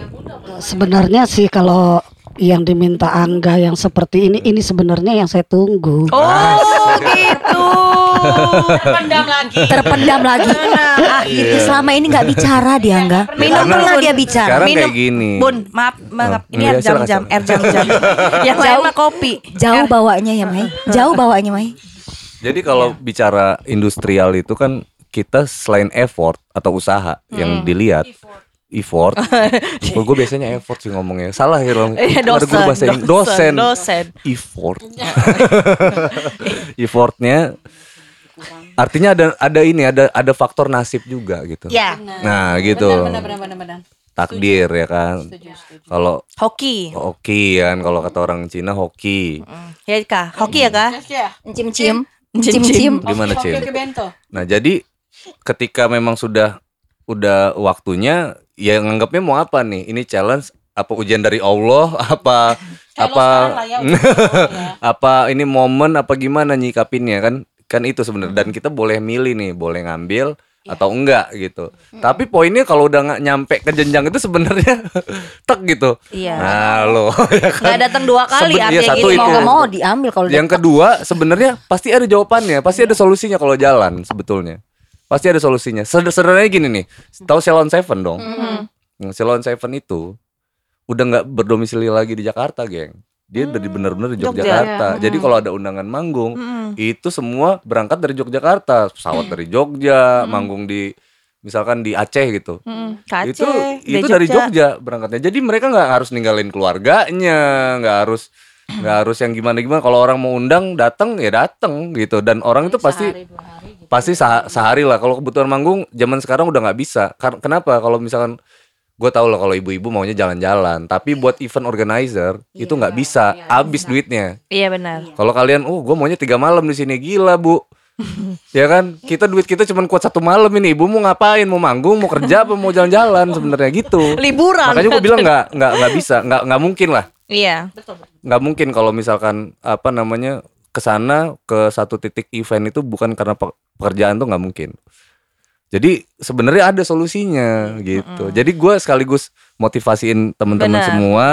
Sebenarnya sih kalau yang diminta Angga yang seperti ini ini sebenarnya yang saya tunggu. Oh, gitu. Pendam lagi. Terpendam lagi. Akhirnya selama ini nggak bicara dia nggak. Minum Nggak pernah dia bicara. Sekarang Minum. kayak gini. Bun, maaf, maaf. Oh, Ini iya, air jam-jam, air jam-jam. [laughs] Yang lain mah kopi. Jauh bawanya ya Mai. Jauh bawanya Mai. Jadi kalau bicara industrial itu kan kita selain effort atau usaha yang dilihat effort. Kalau [laughs] gue biasanya effort sih ngomongnya. Salah ya. Iya, Ada guru dosen, bahasa Inggris. Dosen. dosen. Effort. [laughs] Effortnya artinya ada ada ini ada ada faktor nasib juga gitu. Ya, Nah, gitu. Takdir ya kan. Kalau hoki. hoki kan kalau kata orang Cina hoki. Ya kak, hoki ya kak? Cium-cium. Cium-cium. Gimana, Cin? Nah, jadi ketika memang sudah udah waktunya ya nganggapnya mau apa nih? Ini challenge apa ujian dari Allah [laughs] apa apa [laughs] apa ini momen apa gimana nyikapinnya kan kan itu sebenarnya dan kita boleh milih nih boleh ngambil atau enggak gitu tapi poinnya kalau udah nggak nyampe ke jenjang itu sebenarnya [laughs] tek gitu Iya. nah lo [laughs] ya kan Nggak datang dua kali Seben- artinya iya, satu gitu. itu. Mau nggak mau diambil kalau yang kedua sebenarnya pasti ada jawabannya, pasti ada solusinya kalau jalan sebetulnya. Pasti ada solusinya. Seder- Sederhananya gini nih, tahu Ceylon Seven dong? Nah, Ceylon Seven itu udah nggak berdomisili lagi di Jakarta, geng. Dia dari bener-bener di Jogja. Yogyakarta. Jadi kalau ada undangan manggung, Mm-mm. itu semua berangkat dari Yogyakarta, pesawat dari Jogja, manggung di misalkan di Aceh gitu. Mm, Ke itu Aceh, itu dari Jogja berangkatnya. Jadi mereka nggak harus ninggalin keluarganya, nggak harus nggak harus yang gimana gimana. Kalau orang mau undang datang ya datang gitu. Dan orang itu pasti pasti sah- sehari lah. Kalau kebutuhan manggung zaman sekarang udah nggak bisa. Kenapa? Kalau misalkan gue tau lah kalau ibu-ibu maunya jalan-jalan tapi buat event organizer itu nggak bisa habis duitnya. Iya benar. kalau kalian oh gue maunya tiga malam di sini gila bu. [laughs] Ya kan? Kita duit kita cuma kuat satu malam ini. Ibu mau ngapain? Mau manggung mau kerja apa? Mau jalan-jalan sebenarnya gitu. Liburan. makanya gue bilang nggak nggak nggak bisa nggak nggak mungkin lah. Iya. nggak mungkin kalau misalkan apa namanya ke sana ke satu titik event itu bukan karena pe- pekerjaan tuh nggak mungkin jadi sebenarnya ada solusinya gitu. Jadi gue sekaligus motivasiin teman-teman semua.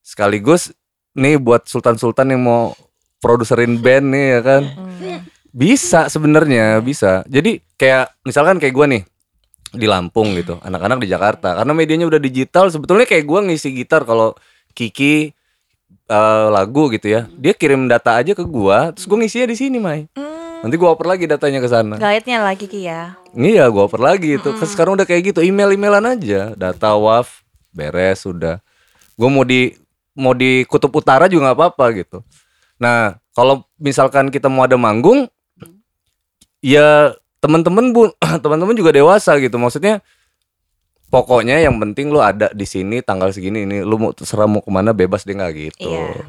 Sekaligus nih buat sultan-sultan yang mau produserin band nih ya kan? Bisa sebenarnya bisa. Jadi kayak misalkan kayak gue nih di Lampung gitu anak-anak di Jakarta. Karena medianya udah digital sebetulnya kayak gue ngisi gitar kalau Kiki eh, lagu gitu ya. Dia kirim data aja ke gua terus gua ngisinya di sini Mai. Nanti gua oper lagi datanya ke sana. Guide-nya lagi Ki ya. Iya gua oper lagi itu. Kan sekarang udah kayak gitu email emailan aja. Data waf beres sudah gua mau di mau di kutub utara juga nggak apa-apa gitu. Nah kalau misalkan kita mau ada manggung ya teman-teman bu [clears throat] teman-teman juga dewasa gitu. Maksudnya pokoknya yang penting lu ada di sini tanggal segini ini lu mau terserah mau ke mana bebas deh nggak gitu. Iya.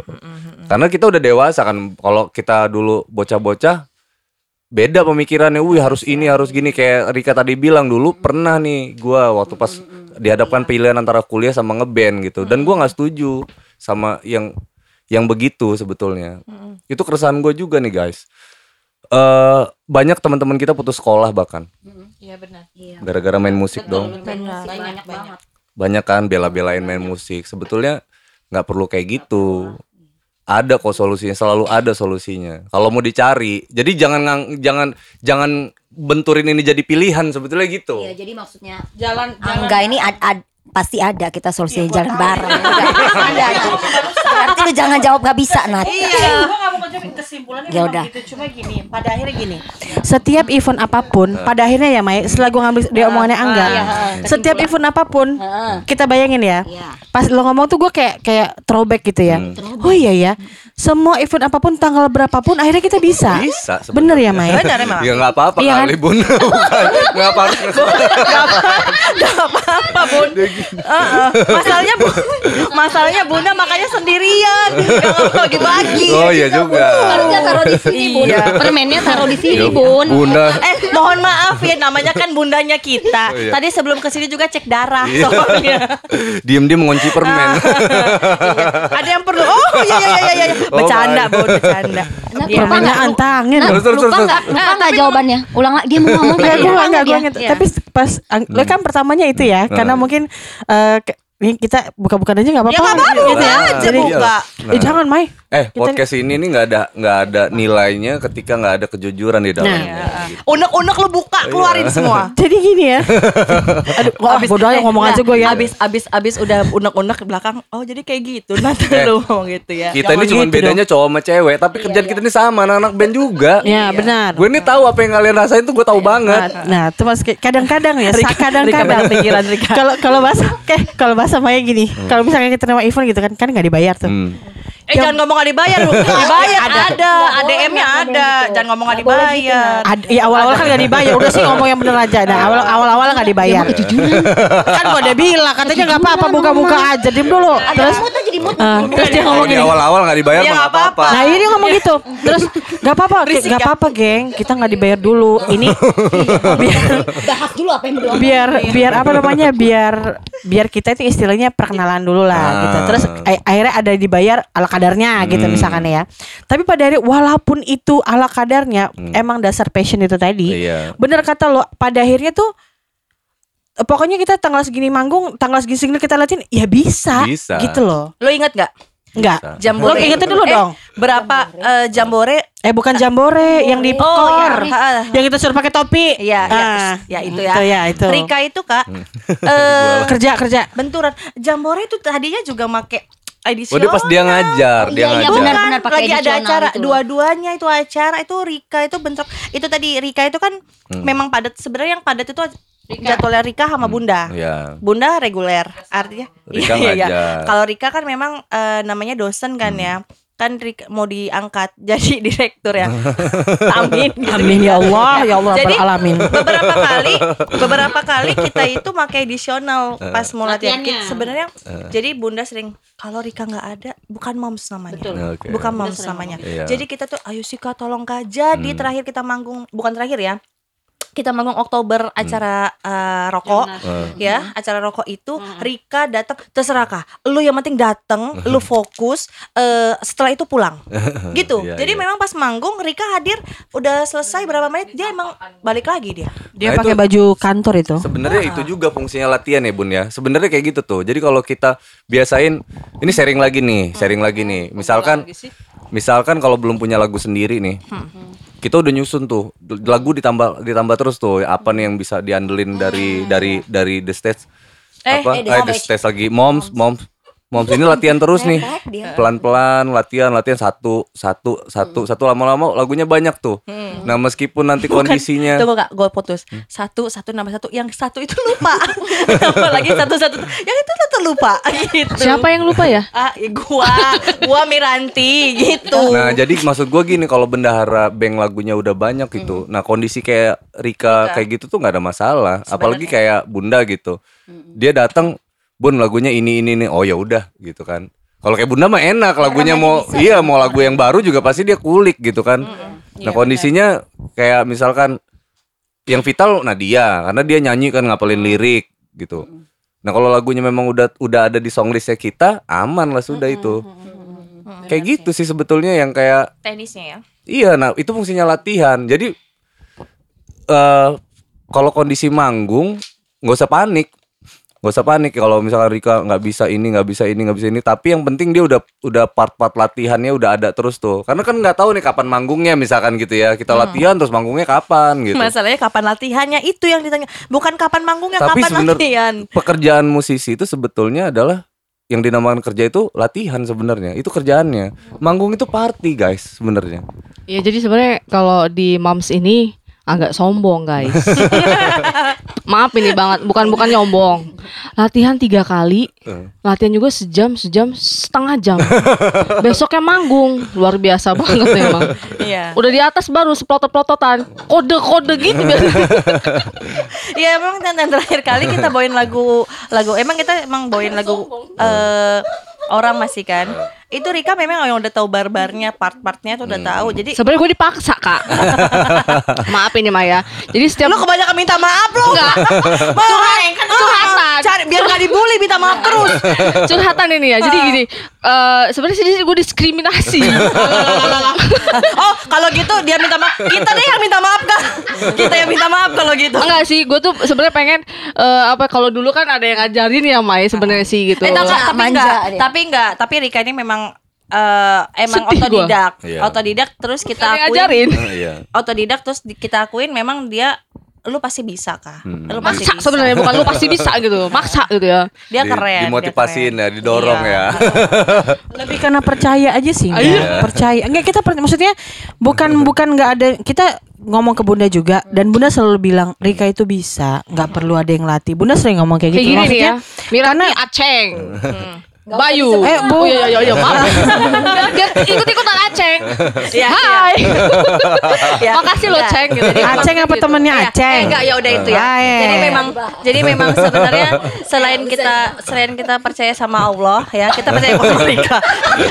karena kita udah dewasa kan. Kalau kita dulu bocah-bocah beda pemikirannya wih harus ini harus gini. Kayak Rika tadi bilang dulu pernah nih gua waktu pas dihadapkan pilihan antara kuliah sama ngeband gitu. Dan gua nggak setuju sama yang yang begitu sebetulnya. Itu keresahan gue juga nih guys. Eh banyak teman-teman kita putus sekolah bahkan. Iya benar. gara-gara main musik dong. Banyak banget. banyak. kan bela-belain main musik. Sebetulnya nggak perlu kayak gitu ada kok solusinya selalu ada solusinya kalau mau dicari jadi jangan ngang- jangan jangan benturin ini jadi pilihan sebetulnya gitu Iya, jadi maksudnya Jalan Angga ini ad, ad- pasti ada kita solusinya jalan bareng. [laughs] ada. ada. Berarti lu jangan jawab gak bisa Nat. Iya. Gue gak mau ngejawabin kesimpulannya Ya memang udah. gitu. Cuma gini, pada akhirnya gini. Setiap event apa pun, pada akhirnya ya Mai, setelah gue ngambil dia omongannya Angga, setiap event apa pun, kita bayangin ya. Pas lo ngomong tuh gue kayak kayak throwback gitu ya. Oh iya ya, semua event apa pun tanggal berapapun akhirnya kita bisa. bisa Bener ya. Mai? Benar emang. ya nggak apa-apa Iya kan? kali bun [laughs] bukan nggak apa [laughs] Gak apa-apa bun. Heeh. Masalahnya bu, [laughs] masalahnya bunda makanya sendirian. Gak mau bagi-bagi. oh iya juga Harusnya taruh di sini, Bun. Iya. Permennya taruh di sini, Bun. bunda Eh mohon maaf ya namanya kan bundanya kita. Oh, iya. Tadi sebelum ke sini juga cek darah Iya. soalnya. [laughs] diem-diem mengunci permen [laughs] Ada yang perlu. Oh iya iya iya iya. Oh, Bercanda bun bercanda. Iya. lupa Permennya nggak? antangin. Terus, lupa nggak? Lupa nggak jawabannya? Ulang lagi. Dia mau ngomong Enggak, tadi. gue. Iya. Tapi pas, lo kan pertamanya itu ya, karena mungkin eh, ini kita buka-bukan aja nggak apa-apa. Ya nggak apa-apa, gitu ya. aja, Jadi, buka. Nah. eh, jangan Mai. eh Kita- podcast ini nih nggak ada nggak ada nilainya ketika nggak ada kejujuran di dalamnya gitu. Unek-unek lu buka keluarin semua. [laughs] Jadi gini ya. [laughs] Aduh, wah, bodoh aja eh, ngomong nah, aja gue ya. Abis abis abis udah unek-unek ke belakang. Oh jadi kayak gitu. Nanti Eh. lu ngomong gitu ya. kita ini Jangan cuma gitu bedanya cowok sama cewek tapi kerjaan kita ini sama anak-anak band juga Ya benar. gue ini tahu apa yang kalian rasain tuh gue tahu banget Nah, nah, itu mas kadang-kadang ya, kadang-kadang. Kalau kalau bahasa, kayak kalau bahasa Maya gini, kalau misalnya kita nerima event gitu kan, kan nggak dibayar tuh. Hmm. Eh jangan ngomong gak dibayar lu. Dibayar ada, ADM-nya ada. Jangan ngomong gak dibayar. Ad, ya awal-awal kan gak dibayar. Udah sih ngomong yang bener aja. Nah awal, awal-awal gak dibayar. Kan gue udah bilang Katanya gak apa-apa Buka-buka aja Diem dulu. Terus Mood aja di mood. eh, Terus dia ngomong gini awal-awal nggak dibayar Iya, mah nggak nggak apa-apa. Nah ini ngomong gitu. Terus gak apa-apa Gak ya? apa-apa geng. Kita gak dibayar dulu. Ini [laughs] biar Bahas dulu apa yang berdua. biar biar apa namanya biar biar kita itu istilahnya perkenalan dulu lah Ah. gitu terus a- akhirnya ada dibayar ala kadarnya gitu Hmm. misalkan ya tapi pada akhirnya walaupun itu ala kadarnya emang dasar passion itu tadi Iya. bener kata lo pada akhirnya tuh pokoknya kita tanggal segini manggung tanggal segini segini kita latihan ya bisa, Bisa. gitu loh Lu inget gak? enggak. Jambore. Lo ingetin dulu Eh, dong. Berapa eh, jambore? eh bukan jambore yang di Oh, kor. Ha. yang kita suruh pakai topi Iya, iya, Ah, ya itu ya. itu ya itu Rika itu kak, eh [laughs] kerja kerja benturan. Jambore itu tadinya juga make edisi. Oh dia pas dia ngajar, dia Iya, iya, ngajar. benar. Bukan, pakai lagi ada edisional acara itu loh. dua-duanya itu acara itu Rika itu bentrok itu tadi Rika itu kan Hmm. memang padat sebenarnya yang padat itu jadwalnya Rika sama Bunda Iya. Bunda reguler artinya Rika Iya, iya, iya. ngajar. kalau Rika kan memang eh, namanya dosen kan ya kan Rika mau diangkat [laughs] jadi direktur ya. [laughs] Amin. gitu. Amin ya Allah, ya Allah Jadi alamin. beberapa kali beberapa kali kita itu pakai additional pas mau latihan sebenarnya jadi bunda sering kalau Rika nggak ada bukan moms namanya Oke. bukan moms namanya Iya. jadi kita tuh ayo sih kak tolong kak jadi terakhir kita manggung bukan terakhir ya kita manggung Oktober acara eh, rokok ya acara rokok itu Rika datang terserah kak. Lu yang penting datang [laughs] lu fokus eh, setelah itu pulang. [laughs] Gitu. Iya, jadi iya. memang pas manggung Rika hadir udah selesai berapa menit dia emang balik lagi dia. Dia Nah, pakai baju kantor itu. Sebenarnya itu juga fungsinya latihan ya bun ya. Sebenarnya kayak gitu tuh. Jadi kalau kita biasain, ini sharing lagi nih, sharing lagi nih. Misalkan, misalkan kalau belum punya lagu sendiri nih, kita udah nyusun tuh lagu ditambah ditambah terus tuh. Apa nih yang bisa diandelin dari dari dari the stage? Eh, apa? eh, Eh, the the stage lagi, moms, moms. Moms ini latihan terus nih, pelan-pelan latihan, latihan satu, satu, satu, satu lama-lama lagunya banyak tuh. Nah meskipun nanti kondisinya, Tunggu kak, gue putus. Satu, satu nama satu. Yang satu itu lupa. [laughs] Apalagi satu, satu. Yang itu satu lupa. [laughs] Gitu. Siapa yang lupa ya? [laughs] Ah, ya gua, gua Miranti gitu. Nah jadi maksud gua gini kalau bendahara bank lagunya udah banyak gitu. Nah kondisi kayak Rika kayak gitu tuh nggak ada masalah. Apalagi kayak Bunda gitu. Dia datang, Bun lagunya ini ini ini. Oh ya udah gitu kan. Kalau kayak Bunda mah enak lagunya mau iya mau lagu yang baru juga pasti dia kulik gitu kan. Nah kondisinya kayak misalkan yang vital Nadia karena dia nyanyi kan ngapalin lirik gitu. Nah kalau lagunya memang udah udah ada di songlistnya kita aman lah sudah itu. Kayak gitu sih sebetulnya yang kayak Tenisnya ya. Iya, nah itu fungsinya latihan. Jadi eh kalau kondisi manggung nggak usah panik, nggak usah panik kalau misalkan Rika nggak bisa ini, nggak bisa ini, nggak bisa ini. Tapi yang penting dia udah udah part-part latihannya udah ada terus tuh. Karena kan nggak tahu nih kapan manggungnya misalkan gitu ya. Kita latihan terus manggungnya kapan gitu. Masalahnya kapan latihannya itu yang ditanya. Bukan kapan manggungnya, Tapi kapan latihan. pekerjaan musisi itu sebetulnya adalah yang dinamakan kerja itu latihan sebenarnya. Itu kerjaannya. Manggung itu party guys sebenarnya. Ya jadi sebenarnya kalau di moms ini agak sombong guys. [laughs] Maaf ini banget, bukan bukan nyombong. Latihan tiga kali, Eh. latihan juga sejam, sejam setengah jam. [laughs] Besoknya manggung, luar biasa banget memang. Iya. Udah di atas baru seplotot-plototan, kode-kode gitu biasanya. [laughs] Iya emang dan, dan terakhir kali kita bawain lagu lagu emang kita emang bawain lagu eh orang masih kan. Itu Rika memang yang udah tahu barbarnya, part-partnya tuh udah tahu. Jadi Sebenarnya gue dipaksa kak. [laughs] Maaf ini Maya. Jadi setiap lu kebanyakan minta maaf lu. Enggak. Curhat, curhatan. Cari biar gak dibully minta maaf terus. curhatan ini ya. Jadi gini, eh sebenarnya sih gue diskriminasi. [laughs] oh, kalau gitu dia minta maaf. Kita deh yang minta maaf kan. Kita yang minta maaf kalau gitu. Enggak sih, gue tuh sebenarnya pengen eh, apa kalau dulu kan ada yang ngajarin ya Mai sebenarnya sih gitu. Eh, tapi, tapi Manja enggak, dia. tapi enggak, tapi Rika ini memang eh, emang Sedih gua. otodidak. Iya. Otodidak terus kita akuin. ngajarin. Eh, iya. Otodidak terus kita akuin memang dia lu pasti bisa kah? Lu pasti Maksa bisa. sebenarnya bukan lu pasti bisa gitu. Maksa gitu ya. Dia Di- keren. dia dimotivasiin keren. ya, didorong Iya. ya. [laughs] Lebih karena percaya aja sih. Ah, iya. Percaya. Enggak kita per- maksudnya bukan bukan nggak ada kita ngomong ke Bunda juga dan Bunda selalu bilang Rika itu bisa, nggak perlu ada yang latih. Bunda sering ngomong kayak Kayak gitu. gini nih ya. Maksudnya Mirani Aceng. [laughs] Bayu. Eh, Bu. Oh, iya, iya, iya, [laughs] maaf. Ikut-ikutan Aceng. Iya, Hai. iya. [laughs] Makasih loh, Enggak. Ceng. Gitu. Aceng apa gitu. temennya Eh, Aceng? eh, enggak ya udah itu ya. Iya, Jadi iya. memang jadi memang sebenarnya selain kita selain kita percaya sama Allah ya, kita percaya sama [laughs] mereka.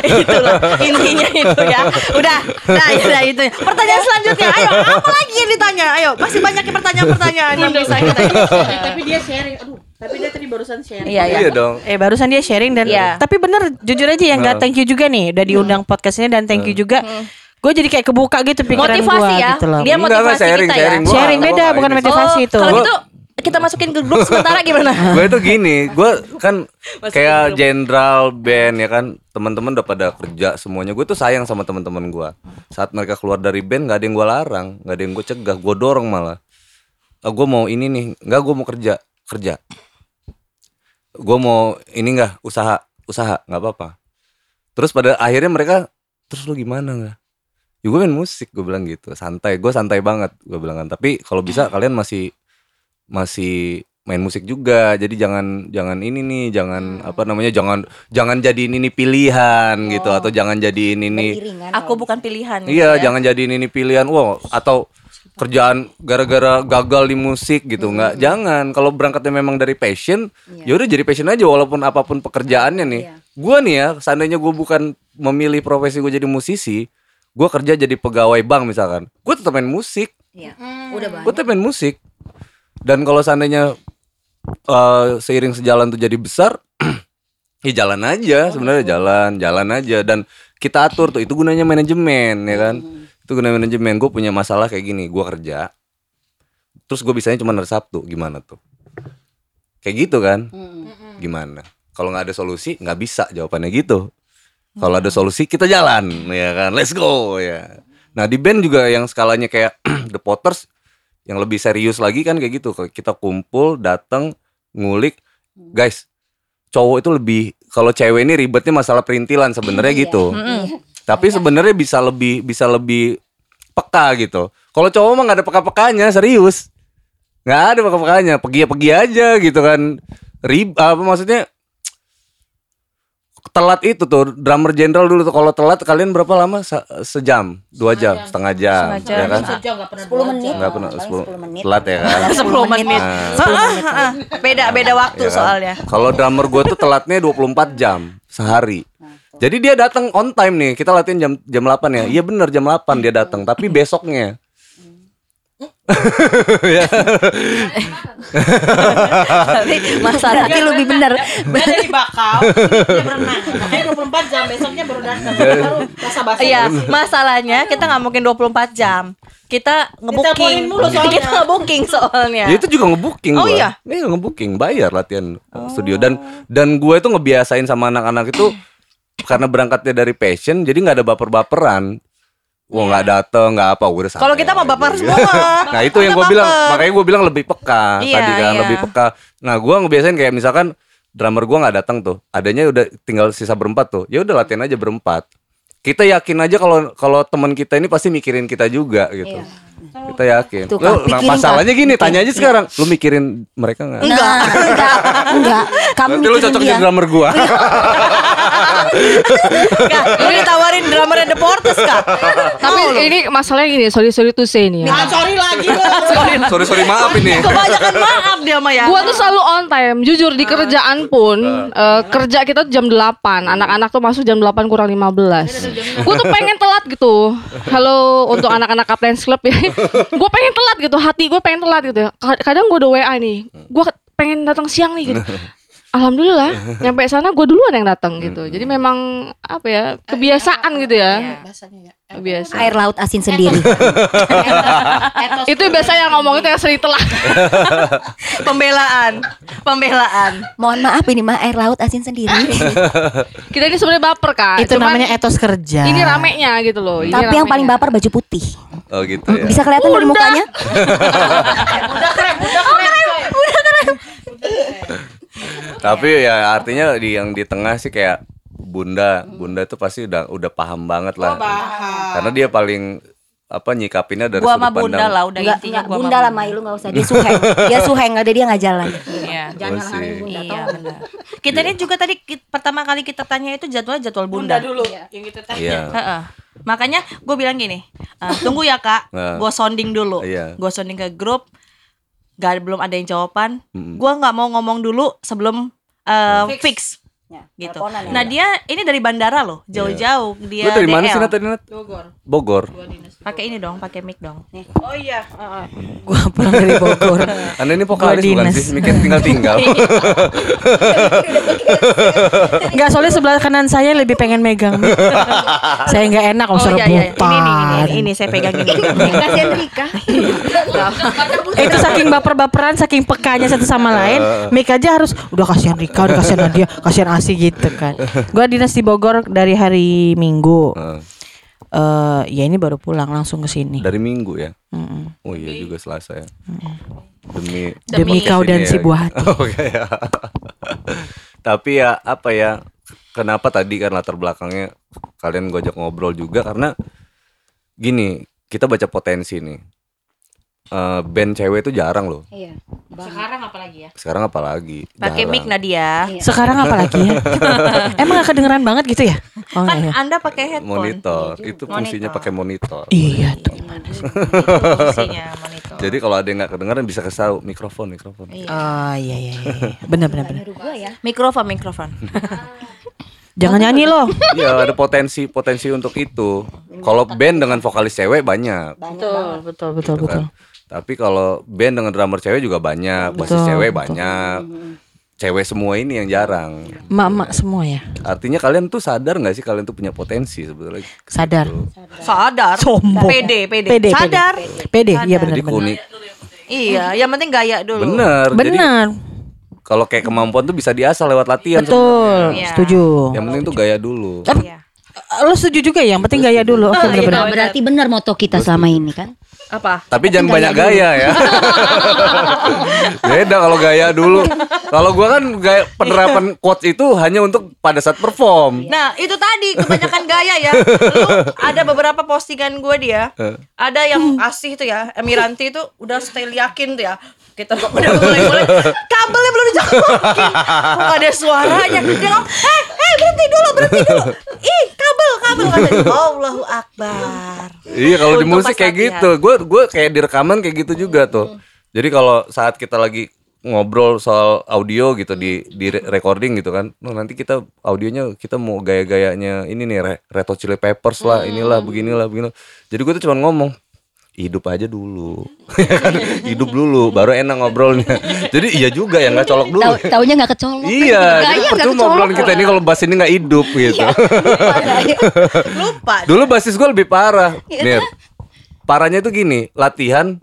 Itulah intinya itu ya. Udah, nah ya udah itu. Pertanyaan selanjutnya, ayo apa lagi yang ditanya? Ayo, masih banyak pertanyaan-pertanyaan yang bisa kita. tapi dia sharing. Aduh, tapi dia tadi barusan sharing. Iya, iya. Iya dong. Eh barusan dia sharing dan Iya. tapi bener jujur aja ya nggak thank you juga nih udah diundang podcastnya dan thank you juga. Gue jadi kayak kebuka gitu pikiran gue Motivasi ya. gitu loh. Dia Enggak, enggak, motivasi sharing, kita ya. sharing. Gua sharing nggak beda apa-apa bukan motivasi itu. Kalau Gua- gitu kita masukin ke grup sementara gimana? [laughs] gue itu gini, gue kan kayak jenderal band ya kan, teman-teman udah pada kerja semuanya. Gue tuh sayang sama teman-teman gue. Saat mereka keluar dari band, nggak ada yang gue larang, nggak ada yang gue cegah, gue dorong malah. Ah, gue mau ini nih, nggak gue mau kerja, kerja. Gue mau ini nggak usaha, usaha nggak apa-apa. Terus pada akhirnya mereka, terus lu gimana nggak? Ya gue main musik, gue bilang gitu, santai. Gue santai banget, gue bilang kan. Tapi kalau bisa kalian masih masih main musik juga. Jadi jangan jangan ini nih, jangan apa namanya? Jangan jangan jadiin ini pilihan gitu atau jangan jadiin ini Iringan. Aku bukan pilihan. gitu Iya, ya. jangan jadiin ini pilihan. Wow, atau kerjaan gara-gara gagal di musik gitu nggak? Jangan. Kalau berangkatnya memang dari passion ya udah jadi passion aja walaupun apa pun pekerjaannya nih. Gua nih ya seandainya gue bukan memilih profesi gue jadi musisi gua kerja jadi pegawai bank misalkan. Gue tetap main musik. Iya. Udah banyak. gue tetap main musik. Dan kalau seandainya eh, seiring sejalan tuh jadi besar [clears throat] ya jalan aja. Sebenarnya jalan jalan aja. Dan kita atur tuh itu gunanya manajemen ya kan itu gunanya manajemen gue punya masalah kayak gini gue kerja terus gue bisanya cuma hari Sabtu gimana tuh? Kayak gitu kan? Gimana? Kalau nggak ada solusi nggak bisa jawabannya gitu. Kalau ada solusi kita jalan ya kan? Let's go ya. Nah di band juga yang skalanya kayak [clears throat] The Potters yang lebih serius lagi kan kayak gitu. Kita kumpul datang ngulik guys cowok itu lebih kalau cewek ini ribetnya masalah perintilan sebenarnya gitu tapi sebenarnya bisa lebih bisa lebih peka gitu kalau cowok mah nggak ada peka-pekanya serius nggak ada peka-pekanya pergi ya pergi aja gitu kan rib apa maksudnya telat itu tuh drummer general dulu tuh kalau telat kalian berapa lama Se- sejam dua jam setengah jam, ya kan 10 menit. nggak pernah Paling 10 10 menit. telat ya kan [laughs] 10 menit. Heeh, heeh. Beda beda waktu Ya kan? soalnya. Kalau drummer gue tuh telatnya 24 jam sehari. Jadi dia datang on time nih. Kita latihan jam jam 8 ya. Iya bener jam 8 dia datang, tapi besoknya. [laughs] Tapi masalah berarti lebih benar. dari bakau, dia berenang. Makanya 24 jam besoknya baru datang. Baru basa-basi. Iya, masalahnya kita nggak mungkin 24 jam. Kita ngebooking. teleponin mulu soalnya. Kita ngebooking soalnya. Ya itu juga ngebooking Oh gua. iya? Iya ngebooking, bayar latihan studio dan dan gue itu ngebiasain sama anak-anak itu [clears throat] karena berangkatnya dari passion, jadi nggak ada baper-baperan. Wah nggak dateng, nggak apa, udah Iya. Kalau kita mah aja baper gitu. semua. [laughs] Nah itu yang gue bilang, makanya gue bilang lebih peka Iya, tadi kan, iya. lebih peka. Nah gue ngebiasain kayak misalkan drummer gue nggak datang tuh, adanya udah tinggal sisa berempat tuh, ya udah latihan aja berempat. Kita yakin aja kalau kalau teman kita ini pasti mikirin kita juga gitu. Kita yakin. Tuh, Lu, nah, pikirin, masalahnya gini, tanya aja sekarang, lu mikirin mereka nggak? Enggak, enggak, enggak. Kamu Berarti lu cocok dia. jadi drummer gua. [laughs] Kak, lu ditawarin drummer The Portes kak. Tapi ini masalahnya gini, sorry sorry to say nih ya. Ah, sorry lagi lu. [laughs] sorry sorry maaf ini. [laughs] Kebanyakan maaf dia mah ya. Gua tuh selalu on time, jujur di kerjaan pun eh, kerja kita tuh jam 8, anak-anak tuh masuk jam 8 kurang 15. Gua tuh pengen telat gitu. Halo untuk anak-anak Captain's Club ya. Gua pengen telat gitu, hati gue pengen telat gitu ya. Ka- Kadang gue udah WA nih, gua ke- pengen datang siang nih gitu. [laughs] Alhamdulillah, nyampe sana gue duluan yang datang gitu. Jadi memang apa ya kebiasaan gitu ya, Bahasanya ya. kebiasaan. Air laut asin sendiri. [laughs] Itu biasa yang ngomong itu yang sering telat. [laughs] Pembelaan, pembelaan. Mohon maaf ini mah air laut asin sendiri. Kita ini sebenarnya baper kan. Itu Cuman namanya etos kerja. Ini ramenya gitu loh. ini Tapi yang paling baper baju putih. Oh gitu ya. Bisa kelihatan dari mukanya? Tapi ya artinya di yang di tengah sih kayak Bunda, Bunda itu pasti udah udah paham banget lah. Karena dia paling apa nyikapinnya dari Gua sudut sama Bunda pandang. lah udah Enggak, intinya enggak gua bunda lah Mai lu enggak usah. Dia suheng. Dia suheng enggak ada dia enggak jalan. Iya. Gua sih. Iya benar. Kita ini juga tadi pertama kali kita tanya itu jadwalnya jadwal Bunda. dulu yang kita tanya. Iya. Makanya gue bilang gini, "Eh, tunggu ya kak, [laughs] Nah. gue sounding dulu, Iya. gue sounding ke grup, gak belum ada yang jawaban, gue nggak mau ngomong dulu sebelum eh, Fix. fix. Ya, gitu. teleponan ya. Nah dia ini dari bandara loh, jauh-jauh dia Lu dari mana sih Nat? Bogor. Bogor. Pakai ini dong, pakai mic dong. Oh iya. heeh. Gua pulang dari Bogor. [laughs] Anda ini vokalis bukan dinas. sih? Mikir tinggal tinggal. [laughs] Enggak soalnya sebelah kanan saya lebih pengen megang. [laughs] saya enggak enak kalau Oh iya, iya. Ini, ini, ini, ini, saya pegang ini. Kasihan Rika. itu saking baper-baperan, saking pekanya satu sama lain, mic aja harus udah kasihan Rika, udah kasihan Nadia, kasihan Asi gitu kan. [laughs] Gua dinas di Bogor dari hari Minggu. Heeh. Eh ya ini baru pulang langsung ke sini. Dari Minggu ya. Mm-mm. Oh iya juga Selasa ya. Demi Demi kau dan Sini si ya. buah hati. [laughs] Oke ya. [laughs] Tapi ya apa ya? Kenapa tadi kan latar belakangnya kalian gojek ngobrol juga karena gini, kita baca potensi nih. Eh, band cewek itu jarang loh. Iya. Sekarang apalagi ya? Sekarang apalagi? Pakai mic Nadia. Sekarang apalagi ya? [laughs] Emang gak kedengeran banget gitu ya? Oh, Kan iya. Anda pakai headphone. Monitor, itu fungsinya pakai monitor. Iya tuh. Fungsinya monitor. Jadi kalau ada yang nggak kedengeran bisa tahu mikrofon, mikrofon. Oh iya iya iya. Benar benar benar. Mikrofon, mikrofon. [laughs] Jangan nyanyi loh. Iya, ada potensi potensi untuk itu. Kalau band dengan vokalis cewek banyak. Betul betul betul gitu betul. kan. Tapi kalau band dengan drummer cewek juga banyak, basis Betul, cewek betul. banyak. Cewek semua ini yang jarang. Emak-emak semua ya. Artinya kalian tuh sadar nggak sih kalian tuh punya potensi sebetulnya? Sadar. Sadar. Sombong. Pede, pede. Pede, Sadar. Pede, iya benar Jadi kuning. Iya, yang penting gaya dulu. Bener. Jadi Benar. kalau kayak kemampuan tuh bisa diasah lewat latihan. Betul. Iya. Setuju. Yang penting tuh gaya dulu. Iya. Lo setuju juga ya? Yang penting gaya dulu. Oke benar benar. Berarti benar moto kita selama ini kan? Apa? Tapi jangan banyak gaya ya. [laughs] Beda kalau gaya dulu. Kalau gua kan gaya penerapan quotes itu hanya untuk pada saat perform. Nah itu tadi kebanyakan gaya ya Lu ada beberapa postingan gue dia Ada yang asih tuh ya Emiranti itu udah style yakin tuh ya Kita [laughs] udah mulai-mulai Kabelnya belum dicolokin Kok ada suaranya Dia ngomong Eh, eh berhenti dulu, berhenti dulu Ih, kabel, kabel katanya. Allahu Akbar Iya kalau di musik kayak gitu. Gue gue kayak di rekaman kayak gitu juga tuh. Jadi kalau saat kita lagi ngobrol soal audio gitu di di re- recording gitu kan. Nah, nanti kita audionya kita mau gaya-gayanya ini nih Re- Red Hot Chili Peppers lah, inilah beginilah begini. Jadi gue tuh cuma ngomong hidup aja dulu. [laughs] Hidup dulu baru enak ngobrolnya. [laughs] Jadi iya juga ya nggak colok dulu. Tahu taunya nggak kecolok. Iya, jadi nggak percuma kecolok. obrolan kita ini kalau bahas ini nggak hidup gitu. [laughs] Lupa Dulu basis gue lebih parah. Nih, parahnya itu gini, latihan.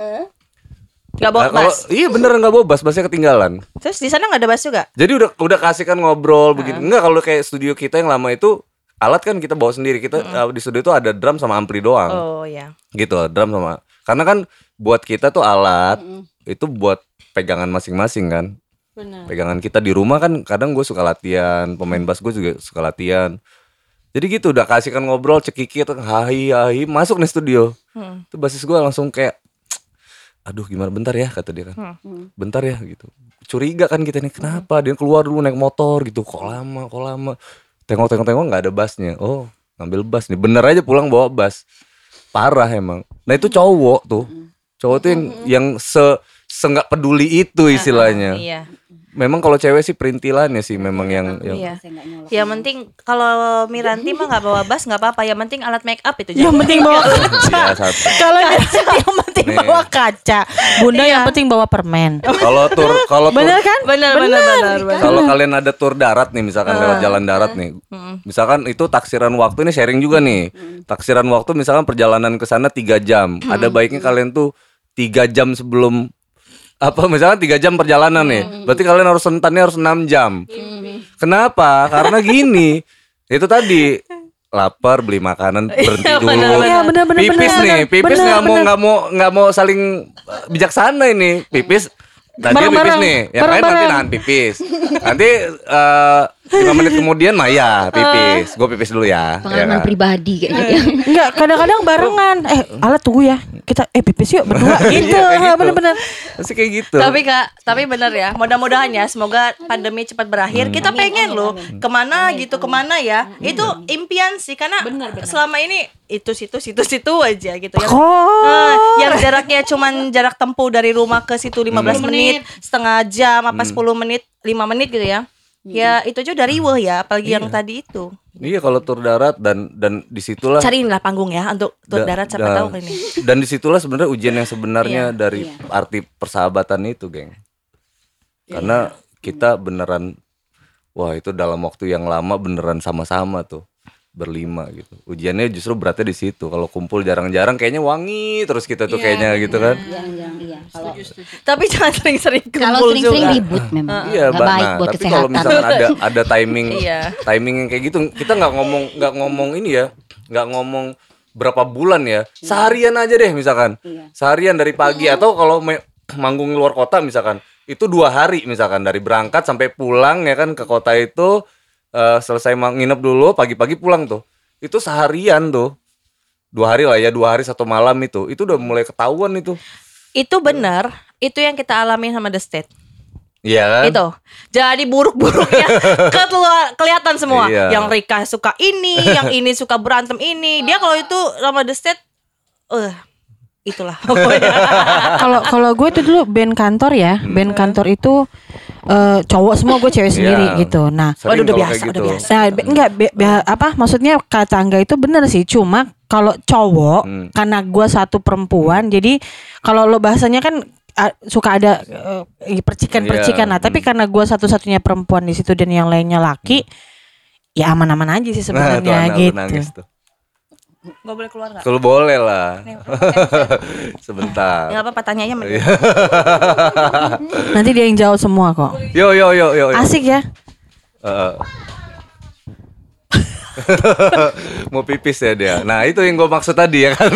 Gak bawa Nah, kalau iya beneran nggak bawa bass, bassnya ketinggalan. Terus di sana gak ada bass juga? Jadi udah udah kasih kan ngobrol begitu. Enggak kalau kayak studio kita yang lama itu alat kan kita bawa sendiri. Kita uh, di studio itu ada drum sama ampli doang. Oh ya Gitu, drum sama. Karena kan buat kita tuh alat itu buat pegangan masing-masing kan. Pegangan kita di rumah kan kadang gue suka latihan, pemain bass gue juga suka latihan. Jadi gitu udah kasih kan ngobrol cekikit hahi hahi masuk nih studio. Itu basis gue langsung kayak [tsk] aduh gimana bentar ya kata dia kan. Bentar ya gitu. Curiga kan kita nih kenapa dia keluar dulu naik motor gitu kok lama kok lama. Tengok tengok tengok nggak ada bassnya. Oh ngambil bass nih bener aja pulang bawa bass. Parah emang. Nah itu cowok tuh. Cowok tuh yang yang se se nggak peduli itu istilahnya. Iya Memang kalau cewek sih perintilannya sih memang yang yang Iya Yang penting kalau Miranti mah gak bawa bass gak apa-apa Yang penting alat make up itu Yang penting bawa [laughs] kaca. Iya, satu. Kalau [laughs] yang penting Nih. bawa kaca. Bunda yang Iya. penting bawa permen. Kalau tur kalau tur Bener kan? Bener bener bener, bener. kalau kalian ada tur darat nih misalkan lewat jalan darat nih. Misalkan itu taksiran waktu ini sharing juga nih. Taksiran waktu misalkan perjalanan ke sana 3 jam. Ada baiknya kalian tuh tiga jam sebelum apa misalkan tiga jam perjalanan nih. Berarti kalian harus rentannya harus 6 jam. Kenapa? Karena gini. [laughs] Itu tadi lapar beli makanan berhenti dulu. Iya, benar, benar, pipis benar. nih, pipis nggak mau nggak mau nggak mau saling uh, bijaksana ini. Pipis Tadi pipis nih, yang lain nanti nahan pipis. Nanti eh, lima menit kemudian Maya [laughs] pipis. Gue pipis dulu ya. ya Pengalaman kan? pribadi kayaknya. ya. Enggak, kadang-kadang barengan. Eh, alat tunggu ya. Kita eh pipis yuk berdua [laughs] gitu. Iya, gitu. [laughs] Bener-bener. Pasti kayak gitu. Tapi kak, tapi bener ya. Mudah-mudahan ya, semoga pandemi cepat berakhir. Kita pengen loh ke mana gitu, ke mana ya. Itu impian sih, karena selama ini itu situ situ situ aja gitu ya. Oh. Nah, yang jaraknya cuman jarak tempuh dari rumah ke situ 15 menit, setengah jam apa 10 menit, 5 menit gitu ya. Ya itu aja udah riweh ya, apalagi yang tadi itu. Iya kalau tur darat dan dan di situlah Cariin lah panggung ya untuk tur da- darat siapa da- tahu ini. Dan di situlah sebenarnya ujian yang sebenarnya Iya, dari arti persahabatan itu, geng. Karena kita beneran, wah itu dalam waktu yang lama beneran sama-sama tuh berlima gitu. Ujiannya justru beratnya di situ. Kalau kumpul jarang-jarang kayaknya wangi terus kita tuh kayaknya gitu kan. Jangan-jangan iya. Kalau Tapi [laughs] jangan sering-sering kalau kumpul sering-sering juga. ribut memang. Iya, baik Nah, buat tapi kalau kesehatan. misalkan ada ada timing [laughs] Iya. timing yang kayak gitu, kita nggak ngomong nggak ngomong ini ya, nggak ngomong berapa bulan ya, seharian aja deh misalkan, seharian dari pagi atau kalau manggung luar kota misalkan, itu dua hari misalkan dari berangkat sampai pulang ya kan ke kota itu eh, selesai nginep dulu, pagi-pagi pulang tuh, itu seharian tuh, dua hari lah ya, dua hari satu malam itu, itu udah mulai ketahuan itu. Itu benar, itu yang kita alami sama The State. Iya kan? Itu. Jadi buruk-buruknya [laughs] kelihatan semua. Iya. Yang Rika suka ini, yang ini suka berantem ini. Dia kalau itu sama The State eh itulah pokoknya. [laughs] Kalau kalau gue itu dulu band kantor ya, band kantor itu eh, cowok semua gue cewek sendiri Iya. gitu. Nah, Sering udah biasa, kayak udah gitu. biasa. Nah, be- enggak be- be- apa maksudnya kata Angga itu benar sih, cuma kalau cowok Hmm. karena gua satu perempuan, jadi kalau lo bahasanya kan ah, suka ada eh, percikan-percikan Iya, lah, tapi hmm. karena gua satu-satunya perempuan di situ dan yang lainnya laki, ya aman-aman aja sih Nah, tuh sebenarnya lu gitu. nangis tuh. Gak boleh keluar gak? Kalau boleh lah. [laughs] Sebentar. Gak apa-apa tanya aja dia. Nanti dia yang jawab semua kok. Yo yo yo yo. yo. Asik ya. Heeh. [laughs] Mau pipis ya dia. Nah itu yang gue maksud tadi ya kan.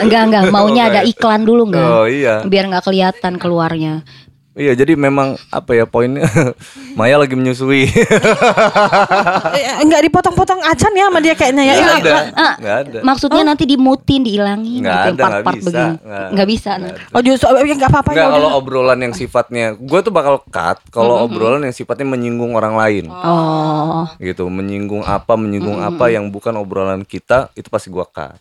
Enggak enggak, maunya ada iklan dulu enggak? Oh iya. Biar nggak kelihatan keluarnya. Iya jadi memang apa ya poinnya [laughs] Maya lagi menyusui [laughs] Eh, Enggak dipotong-potong acan ya sama dia kayaknya ya. Nggak Eh, ada Nggak ada Maksudnya nanti dimutin, dihilangin Nggak gitu ada, part-part bisa. begini. Nggak. Nggak bisa. Nah. Oh justru enggak apa-apa ya Enggak kalau obrolan yang sifatnya Gue tuh bakal cut Kalau obrolan yang sifatnya menyinggung orang lain Oh. gitu menyinggung apa menyinggung apa yang bukan obrolan kita itu pasti gua cut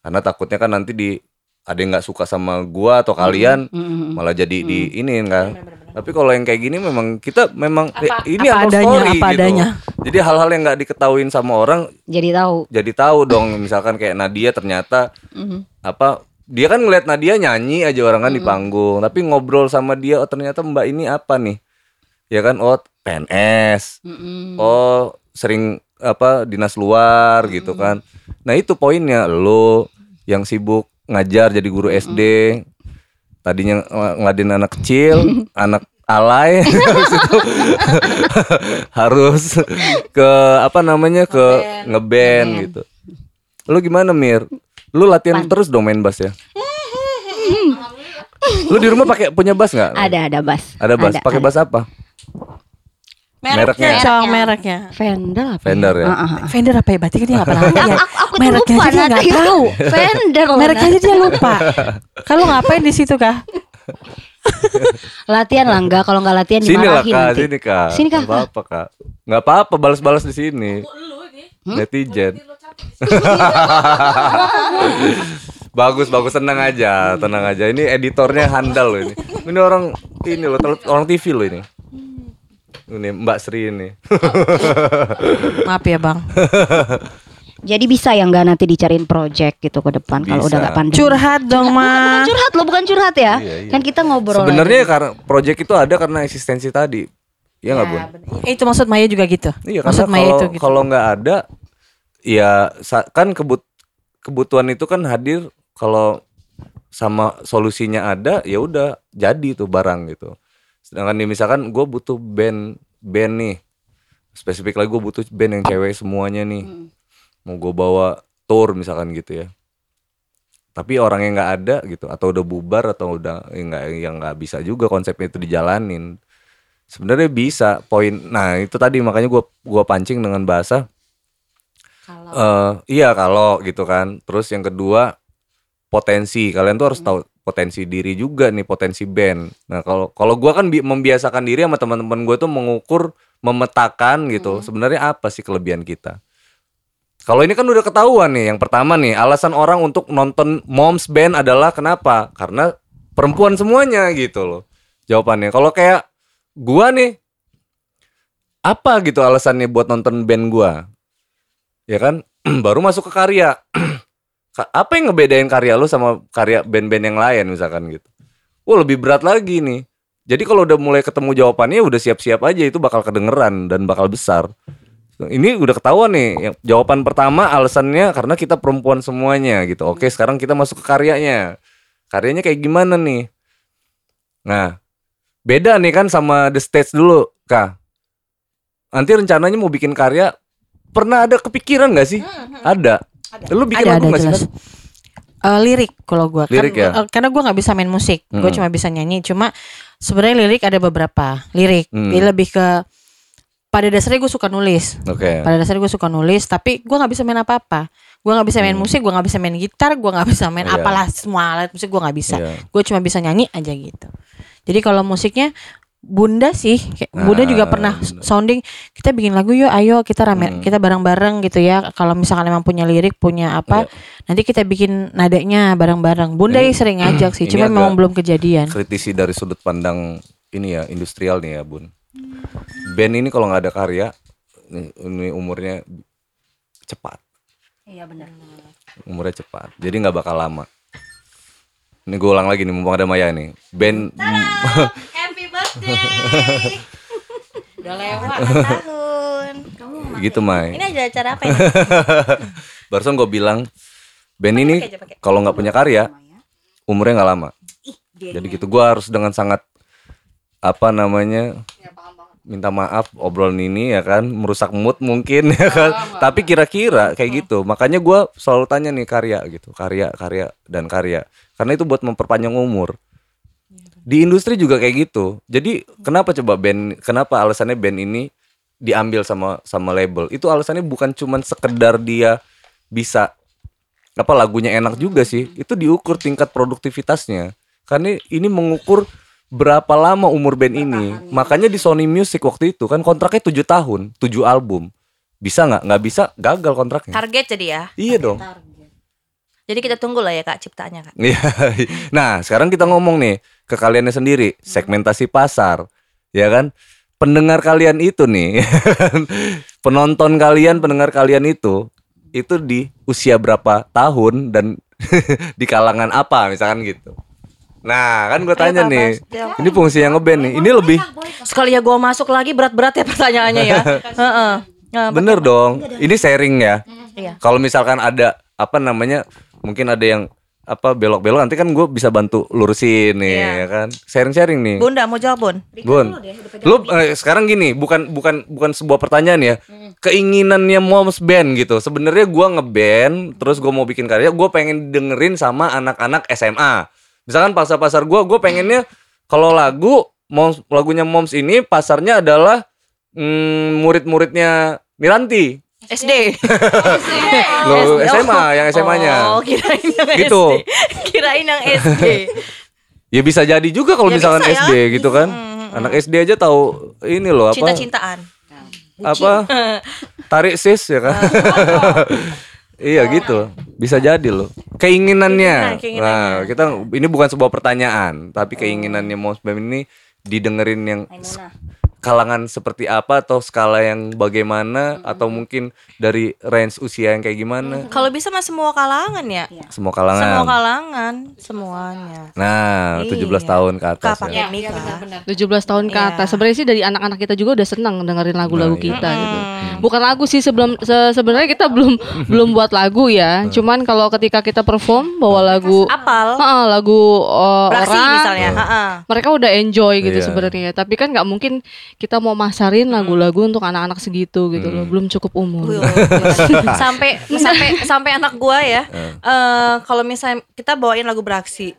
karena takutnya kan nanti di ada yang nggak suka sama gua atau kalian malah jadi di ini kan tapi kalau yang kayak gini memang kita memang eh, ini apa apa adanya, story apa gitu. adanya. jadi hal-hal yang nggak diketahuin sama orang Jadi tahu. jadi tahu dong. Misalkan kayak Nadia ternyata apa dia kan ngeliat Nadia nyanyi aja orang kan di panggung tapi ngobrol sama dia oh ternyata Mbak ini apa nih? Ya kan? Oh PNS oh sering apa dinas luar gitu kan. Nah itu poinnya lo yang sibuk ngajar jadi guru SD tadinya ng- ngeladen anak kecil [laughs] anak alay. [laughs] Itu [laughs] harus ke apa namanya ke ngeband. gitu. Lu gimana Mir? Lu latihan terus dong main bass ya? Lu di rumah pakai punya bass nggak? Ada ada bass. ada bass pakai bass apa Mereknya, Mereknya. Mereknya. Fender apa? Fender ya Ah, ah, ah. Fender apa ya? Berarti kan dia nggak [laughs] pernah lihat. Aku, aku tuh Mereknya lupa aja dia Nat. nggak Itu tahu. [laughs] Fender loh, Mereknya aja dia lupa. Kalau ngapain di situ kah? [laughs] Latihan lah enggak kalau nggak latihan Sini lah dimarahin kak, nanti. sini kak. Sini, Kak. Nggak apa-apa kak. Nggak apa-apa, balas-balas di sini. Netizen. bagus, bagus, tenang aja, tenang aja. Ini editornya handal loh ini. Ini orang ini loh, orang TV loh ini. Ini Mbak Sri ini. [laughs] Maaf ya bang. [laughs] Jadi bisa ya nggak nanti dicariin project gitu ke depan kalau udah nggak pandemi. Curhat dong Bukan mah. curhat lo bukan curhat ya. Iya, iya. Kan kita ngobrol. Sebenarnya karena project itu ada karena eksistensi tadi. Iya nggak bun? Itu maksud Maya juga gitu. Iya maksud Maya kalau itu gitu. kalau nggak ada ya kan kebut kebutuhan itu kan hadir kalau sama solusinya ada ya udah jadi tuh barang gitu. Sedangkan nih misalkan gue butuh band band nih. Spesifik lagi gue butuh band yang cewek semuanya nih. Mau gue bawa tour misalkan gitu ya. Tapi orangnya nggak ada gitu atau udah bubar atau udah ya nggak yang nggak bisa juga konsepnya itu dijalanin. Sebenarnya bisa poin nah itu tadi makanya gua gua pancing dengan bahasa eh iya kalau gitu kan. Terus yang kedua potensi. Kalian tuh harus tahu potensi diri juga nih potensi band. Nah kalau kalau gua kan bi- membiasakan diri sama teman-teman gue tuh mengukur memetakan gitu sebenarnya apa sih kelebihan kita? Kalau ini kan udah ketahuan nih yang pertama nih alasan orang untuk nonton moms band adalah kenapa? Karena perempuan semuanya gitu loh jawabannya. Kalau kayak gua nih apa gitu alasannya buat nonton band gua? Ya kan? [clears throat] Baru masuk ke karya. Ka- [clears throat] apa yang ngebedain karya lu sama karya band-band yang lain misalkan gitu? Wah lebih berat lagi nih. Jadi kalau udah mulai ketemu jawabannya udah siap-siap aja itu bakal kedengeran dan bakal besar. Ini udah ketahuan nih yang jawaban pertama alasannya karena kita perempuan semuanya gitu. Oke sekarang kita masuk ke karyanya. Karyanya kayak gimana nih? Nah beda nih kan sama The Stage dulu kak. Nanti rencananya mau bikin karya pernah ada kepikiran nggak sih? Ada. Lu bikin ada lagu ada sih jelas. Nat? Eh, lirik kalau gua Lirik kan, ya? eh, karena gua nggak bisa main musik, gua Mm-mm. cuma bisa nyanyi. Cuma sebenarnya lirik ada beberapa lirik. Hmm. Dia lebih ke pada dasarnya gue suka nulis. oke Pada dasarnya gue suka nulis, tapi gue nggak bisa main apa-apa. Gue nggak bisa main musik, gue nggak bisa main gitar, gue nggak bisa main Iya. apalah semua alat musik gue nggak bisa. Iya. Gue cuma bisa nyanyi aja gitu. Jadi kalau musiknya Bunda sih, kayak Ah, Bunda juga pernah bener. sounding kita bikin lagu yuk, ayo kita rame, Hmm. kita bareng-bareng gitu ya. Kalau misalkan emang punya lirik, punya apa, nanti kita bikin nadanya bareng-bareng. Bunda. Ini- sering ngajak sih, [clears throat] cuma memang belum kejadian. kritisi dari sudut pandang ini ya industrial nih ya bun band ini kalau nggak ada karya ini, umurnya cepat Iya benar. umurnya cepat jadi nggak bakal lama ini gue ulang lagi nih mumpung ada Maya nih band [laughs] birthday. Udah lewat. tahun. gitu Mai. Ini ada acara apa ini? [laughs] barusan gue bilang band ini aja, kalau nggak punya karya umurnya nggak lama. Jadi gitu gue harus dengan sangat apa namanya minta maaf obrolan ini ya kan merusak mood mungkin ya kan. Tapi kira-kira kayak gitu makanya gua selalu tanya nih karya gitu karya karya dan karya. Karena itu buat memperpanjang umur di industri juga kayak gitu. Jadi kenapa coba band kenapa alasannya band ini diambil sama sama label? Itu alasannya bukan cuman sekedar dia bisa apa lagunya enak juga sih. Itu diukur tingkat produktivitasnya. Karena ini mengukur berapa lama umur band ini. Makanya di Sony Music waktu itu kan kontraknya tujuh tahun tujuh album. Bisa nggak? Nggak bisa gagal kontraknya. Target jadi ya. iya dong. Jadi kita tunggu lah ya kak ciptaannya kak. Iya. [laughs] nah sekarang kita ngomong nih ke kaliannya sendiri segmentasi pasar ya kan? Pendengar kalian itu nih [laughs] penonton kalian pendengar kalian itu itu di usia berapa tahun dan [laughs] di kalangan apa misalkan gitu. Nah kan gue tanya Kak, nih ini fungsi yang ngeband nih ini lebih Sekali ya gue masuk lagi berat-berat ya pertanyaannya ya. [laughs] Bener dong. ini sharing ya. Iya. kalau misalkan ada apa namanya mungkin ada yang apa belok-belok nanti kan gue bisa bantu lurusin nih Iya. ya kan sharing-sharing nih Bunda mau jawab Bun? Bun, lu eh, sekarang gini, bukan bukan bukan sebuah pertanyaan ya. Keinginannya moms band gitu. Sebenarnya gua ngeband, terus gua mau bikin karya, gua pengen dengerin sama anak-anak SMA. Misalkan pasar-pasar gua, gua pengennya kalau lagu moms lagunya moms ini pasarnya adalah mm, murid-muridnya Miranti. SD. Lo SMA, yang SMA-nya. Oh, kirain yang Gitu. SD. [laughs] Kirain yang SD. Ya bisa jadi juga kalau Ya misalkan bisa ya. SD gitu kan. Anak SD aja tahu ini loh apa? Cinta-cintaan. apa [laughs] tarik sis ya kan [laughs] iya gitu bisa jadi loh keinginannya Keinginan, keinginannya. nah kita ini bukan sebuah pertanyaan tapi keinginannya Moms Bam ini didengerin yang kalangan seperti apa atau skala yang bagaimana atau mungkin dari range usia yang kayak gimana Kalau bisa mah semua kalangan ya. semua kalangan Semua kalangan, semuanya. nah 17 Iya. tahun ke atas Kak ya. lah. 17 tahun ke Iya. atas. Sebenarnya sih dari anak-anak kita juga udah senang dengerin lagu-lagu Nah, iya. kita gitu. Bukan lagu sih sebelum se- sebenarnya kita belum [laughs] belum buat lagu ya. Cuman kalau ketika kita perform bawa lagu Apal. Heeh, lagu uh, Beraksi orang misalnya. Heeh. mereka udah enjoy gitu Iya. sebenarnya. Tapi kan nggak mungkin kita mau masarin lagu-lagu untuk anak-anak segitu gitu loh. Belum cukup umur. Wih, [laughs] sampai sampai sampai anak gua ya eh kalau misalnya kita bawain lagu beraksi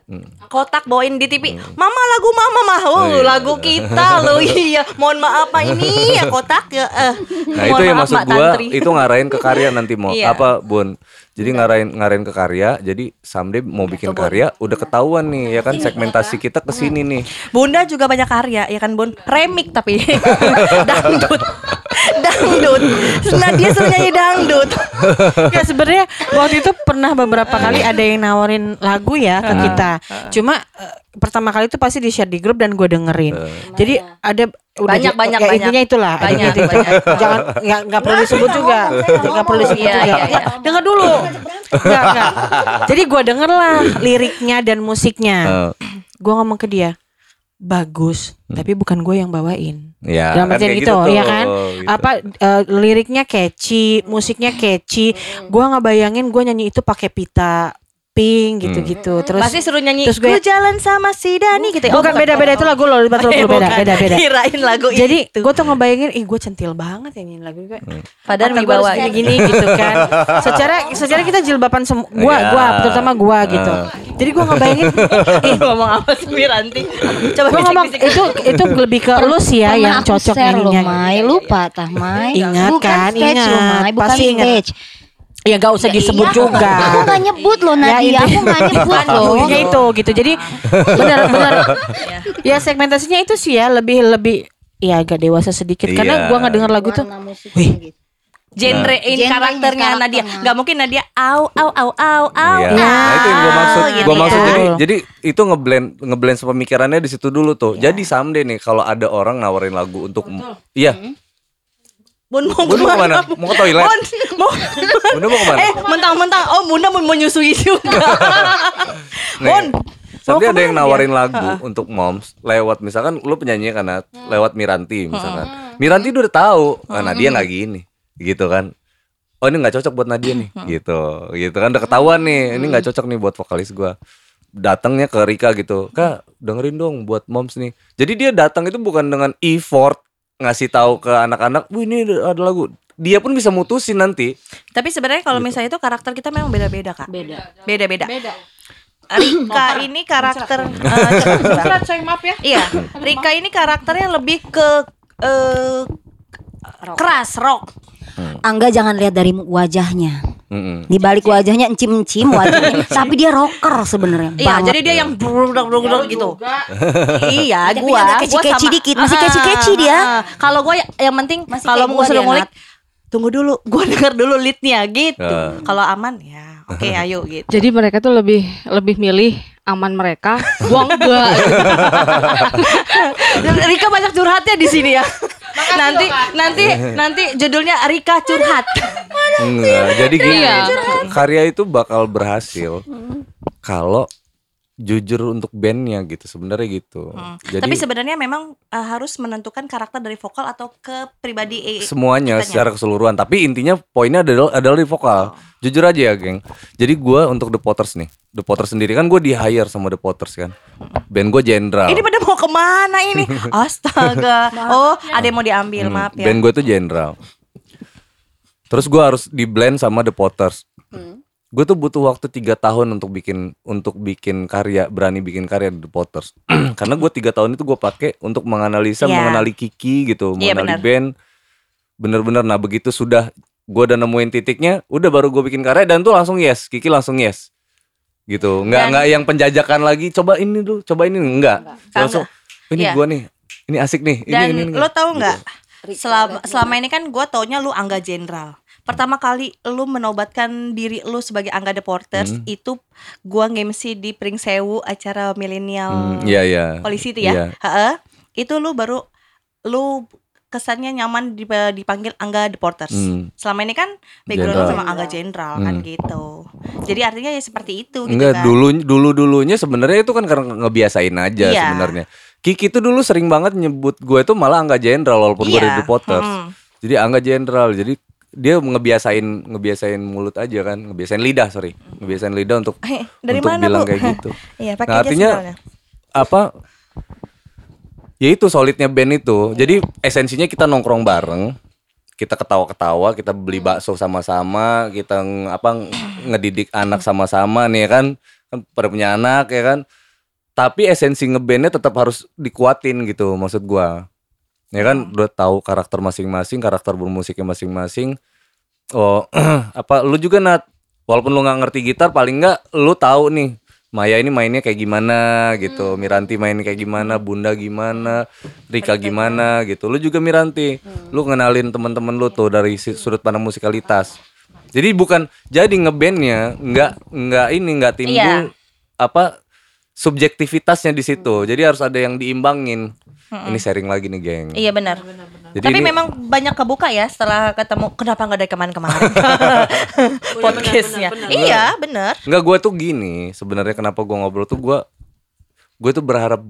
kotak bawain di TV mama lagu mama mah oh, Oh, iya. lagu kita loh [laughs] iya mohon maaf pak ini ya kotak ya eh. Nah Mohon itu yang maaf, maksud Mbak gua Tantri. itu ngarahin ke karya nanti mau Iya. apa Bun. Jadi ngarahin ngarahin ke karya. Jadi someday mau bikin karya udah ketahuan nih ya kan? Segmentasi kita ke sini nih. Bunda juga banyak karya ya kan Bun? Remik tapi. [laughs] Dangdut dangdut nah dia suruh nyanyi dangdut [laughs] Ya sebenarnya waktu itu pernah beberapa kali ada yang nawarin lagu ya ke kita. Cuma eh, pertama kali itu pasti di share di grup dan gue dengerin. Jadi ada udah Banyak, banyak, ya, banyak. intinya itulah. Banyak, Intinya itu. banyak. Jangan nggak nggak perlu disebut juga. Nggak perlu disebut Iya, juga. iya, iya. Dengar dulu. Enggak, enggak. Jadi gue denger lah liriknya dan musiknya. Gue ngomong ke dia bagus, tapi bukan gue yang bawain. Ya Dalam kan artian kayak gitu, tuh, ya kan? gitu. Apa eh, liriknya catchy, musiknya catchy. Gua nggak bayangin gue nyanyi itu pakai pita pink gitu-gitu. Terus pasti suruh nyanyi terus ku gue- jalan sama si Dani gitu ya bukan beda-beda itu lagu loh, betul Eh, beda, beda-beda. [laughs] kirain lagu Jadi itu gue tuh ngebayangin, ih gue centil banget ya nyanyiin lagu gue. padahal Mata gua wibawa harus gini gitu kan. [laughs] Secara secara kita jilbaban semua, gua Iya. gua terutama gua gitu. Jadi gue ngebayangin, [laughs] ih ngomong apa sih Wiranti coba gue ngomong itu itu lebih ke lu sih ya yang cocok lo, nyanyinya. Mai. Lupa tah, Mai. Ingat kan, lo, ingat. Pasti ingat. Ya gak usah disebut juga. Aku gak nyebut loh Ya, Nadia, itu. aku gak [laughs] nyebut loh. Intinya itu gitu. Jadi benar-benar ya segmentasinya itu sih ya lebih lebih ya agak dewasa sedikit karena Iya. gua nggak dengar lagu tuh. Musiknya gitu. Genre ini Genrenya, karakternya Nadia. Gak mungkin Nadia au au au au au. Iya. au, Nah, itu yang gue maksud. gitu Gue ya. maksud jadi jadi itu ngeblend ngeblend pemikirannya di situ dulu tuh. Jadi someday nih kalau ada orang nawarin lagu untuk iya. Bun mau Bun mau ke mana? Mau ke toilet? Bun, mau Bunda mau ke mana? Eh, mentang-mentang oh Bunda mau menyusui juga. Nih, Bun. Tapi ada yang nawarin dia? lagu untuk moms lewat misalkan lu penyanyi karena lewat Miranti misalkan. Miranti udah tahu, ah, Nadia nggak gini, gitu kan. Oh ini nggak cocok buat Nadia nih, gitu, gitu kan udah ketahuan nih, ini nggak cocok nih buat vokalis gua. Datangnya ke Rika gitu, kak dengerin dong buat moms nih. Jadi dia datang itu bukan dengan effort ngasih tahu ke anak-anak, wih ini ada lagu. Dia pun bisa mutusin nanti. Tapi sebenarnya kalau misalnya itu karakter kita memang beda-beda, Kak. Beda. Beda-beda. Rika ini karakter coba. Berat, maaf ya. Iya, Rika ini karakternya lebih ke eh, keras rock. Angga jangan lihat dari wajahnya. Mm-mm. Di balik wajahnya encim-encim wajahnya, [laughs] tapi dia rocker sebenarnya. Iya, banget. jadi dia yang brudok gitu. iya, Tapi gua keci-keci sama- dikit, masih Ah, keci-keci dia. ah, ah. Kalau gua ya- yang penting kalau mau dia, ngulik tunggu dulu, [laughs] gua denger dulu leadnya gitu. Kalau aman ya, oke [laughs] ayo gitu. Jadi mereka tuh lebih lebih milih aman mereka, gua enggak. Rika banyak curhatnya di sini ya. Nanti nanti nanti judulnya Rika curhat. Enggak, jadi gini, Iya. karya itu bakal berhasil kalau jujur untuk bandnya gitu, sebenarnya gitu. Jadi Tapi sebenarnya memang eh, harus menentukan karakter dari vokal atau ke pribadi eh, semuanya kitanya. secara keseluruhan. Tapi intinya poinnya adalah adalah di vokal. Jujur aja ya, geng. Jadi gua untuk The Potters nih, The Potters sendiri kan gue di hire sama The Potters kan. Band gue Jenderal. Ini pada mau ke mana ini? [laughs] Astaga. Oh, ada yang mau diambil, maaf ya. Band gue tuh Jenderal. Terus gua harus di blend sama The Potters. Gue tuh butuh waktu tiga tahun untuk bikin untuk bikin karya, berani bikin karya di The Potters. [clears throat] Karena gue tiga tahun itu gue pakai untuk menganalisa, Iya. mengenali Kiki gitu, Iya, mengenali benar. band. Bener-bener, nah begitu sudah gue udah nemuin titiknya, udah baru gue bikin karya dan tuh langsung yes, Kiki langsung yes, gitu. Nggak Dan- nggak yang penjajakan lagi, coba ini dulu, coba ini enggak. Langsung, ini Iya. gue nih, ini asik nih, ini Dan ini. ini. lo tahu nggak? Gitu. Selama selama ini kan gue taunya lu Angga Jenderal. Pertama kali lu menobatkan diri lu sebagai Angga Deporters Hmm. itu gua nge-MC di Pring Sewu acara milenial Hmm, Iya iya. polisi itu ya. Iya. Heeh. Itu lu baru lu kesannya nyaman dip- dipanggil Angga Deporters. Hmm. Selama ini kan background sama Angga Jenderal kan Hmm. gitu. Jadi artinya ya seperti itu gitu Enggak, kan. dulu dulu dulunya sebenarnya itu kan karena ngebiasain aja Iya. sebenarnya. Kiki tuh dulu sering banget nyebut gue itu malah Angga Jenderal walaupun gue Iya. dari The Potters. Mm. Jadi Angga Jenderal. Jadi dia ngebiasain ngebiasain mulut aja kan, ngebiasain lidah, sorry. Ngebiasain lidah untuk Eh, dari untuk mana, bilang Bu? kayak [laughs] gitu. Iya, pakai Nah, artinya sinyalnya. apa ya itu solidnya band itu jadi esensinya kita nongkrong bareng kita ketawa-ketawa kita beli bakso sama-sama kita apa ng- ngedidik anak sama-sama nih ya kan kan pada punya anak ya kan tapi esensi ngebandnya tetap harus dikuatin gitu maksud gua ya kan udah tahu karakter masing-masing karakter bermusiknya masing-masing. Oh [clears throat] apa lu juga nat? Walaupun lu nggak ngerti gitar paling nggak lu tahu nih Maya ini mainnya kayak gimana gitu Miranti mainnya kayak gimana Bunda gimana Rika gimana gitu. Lu juga Miranti. Lu ngenalin teman-teman lu tuh dari sudut pandang musikalitas. Jadi bukan jadi ngebandnya nggak nggak ini nggak timbul Iya. apa subjektivitasnya di situ jadi harus ada yang diimbangin ini sharing lagi nih geng Iya benar. Jadi Tapi ini- memang banyak kebuka ya setelah ketemu. Kenapa nggak dari kemarin-kemarin [laughs] podcastnya? Iya benar. Enggak gue tuh gini sebenarnya kenapa gue ngobrol tuh gue gue tuh berharap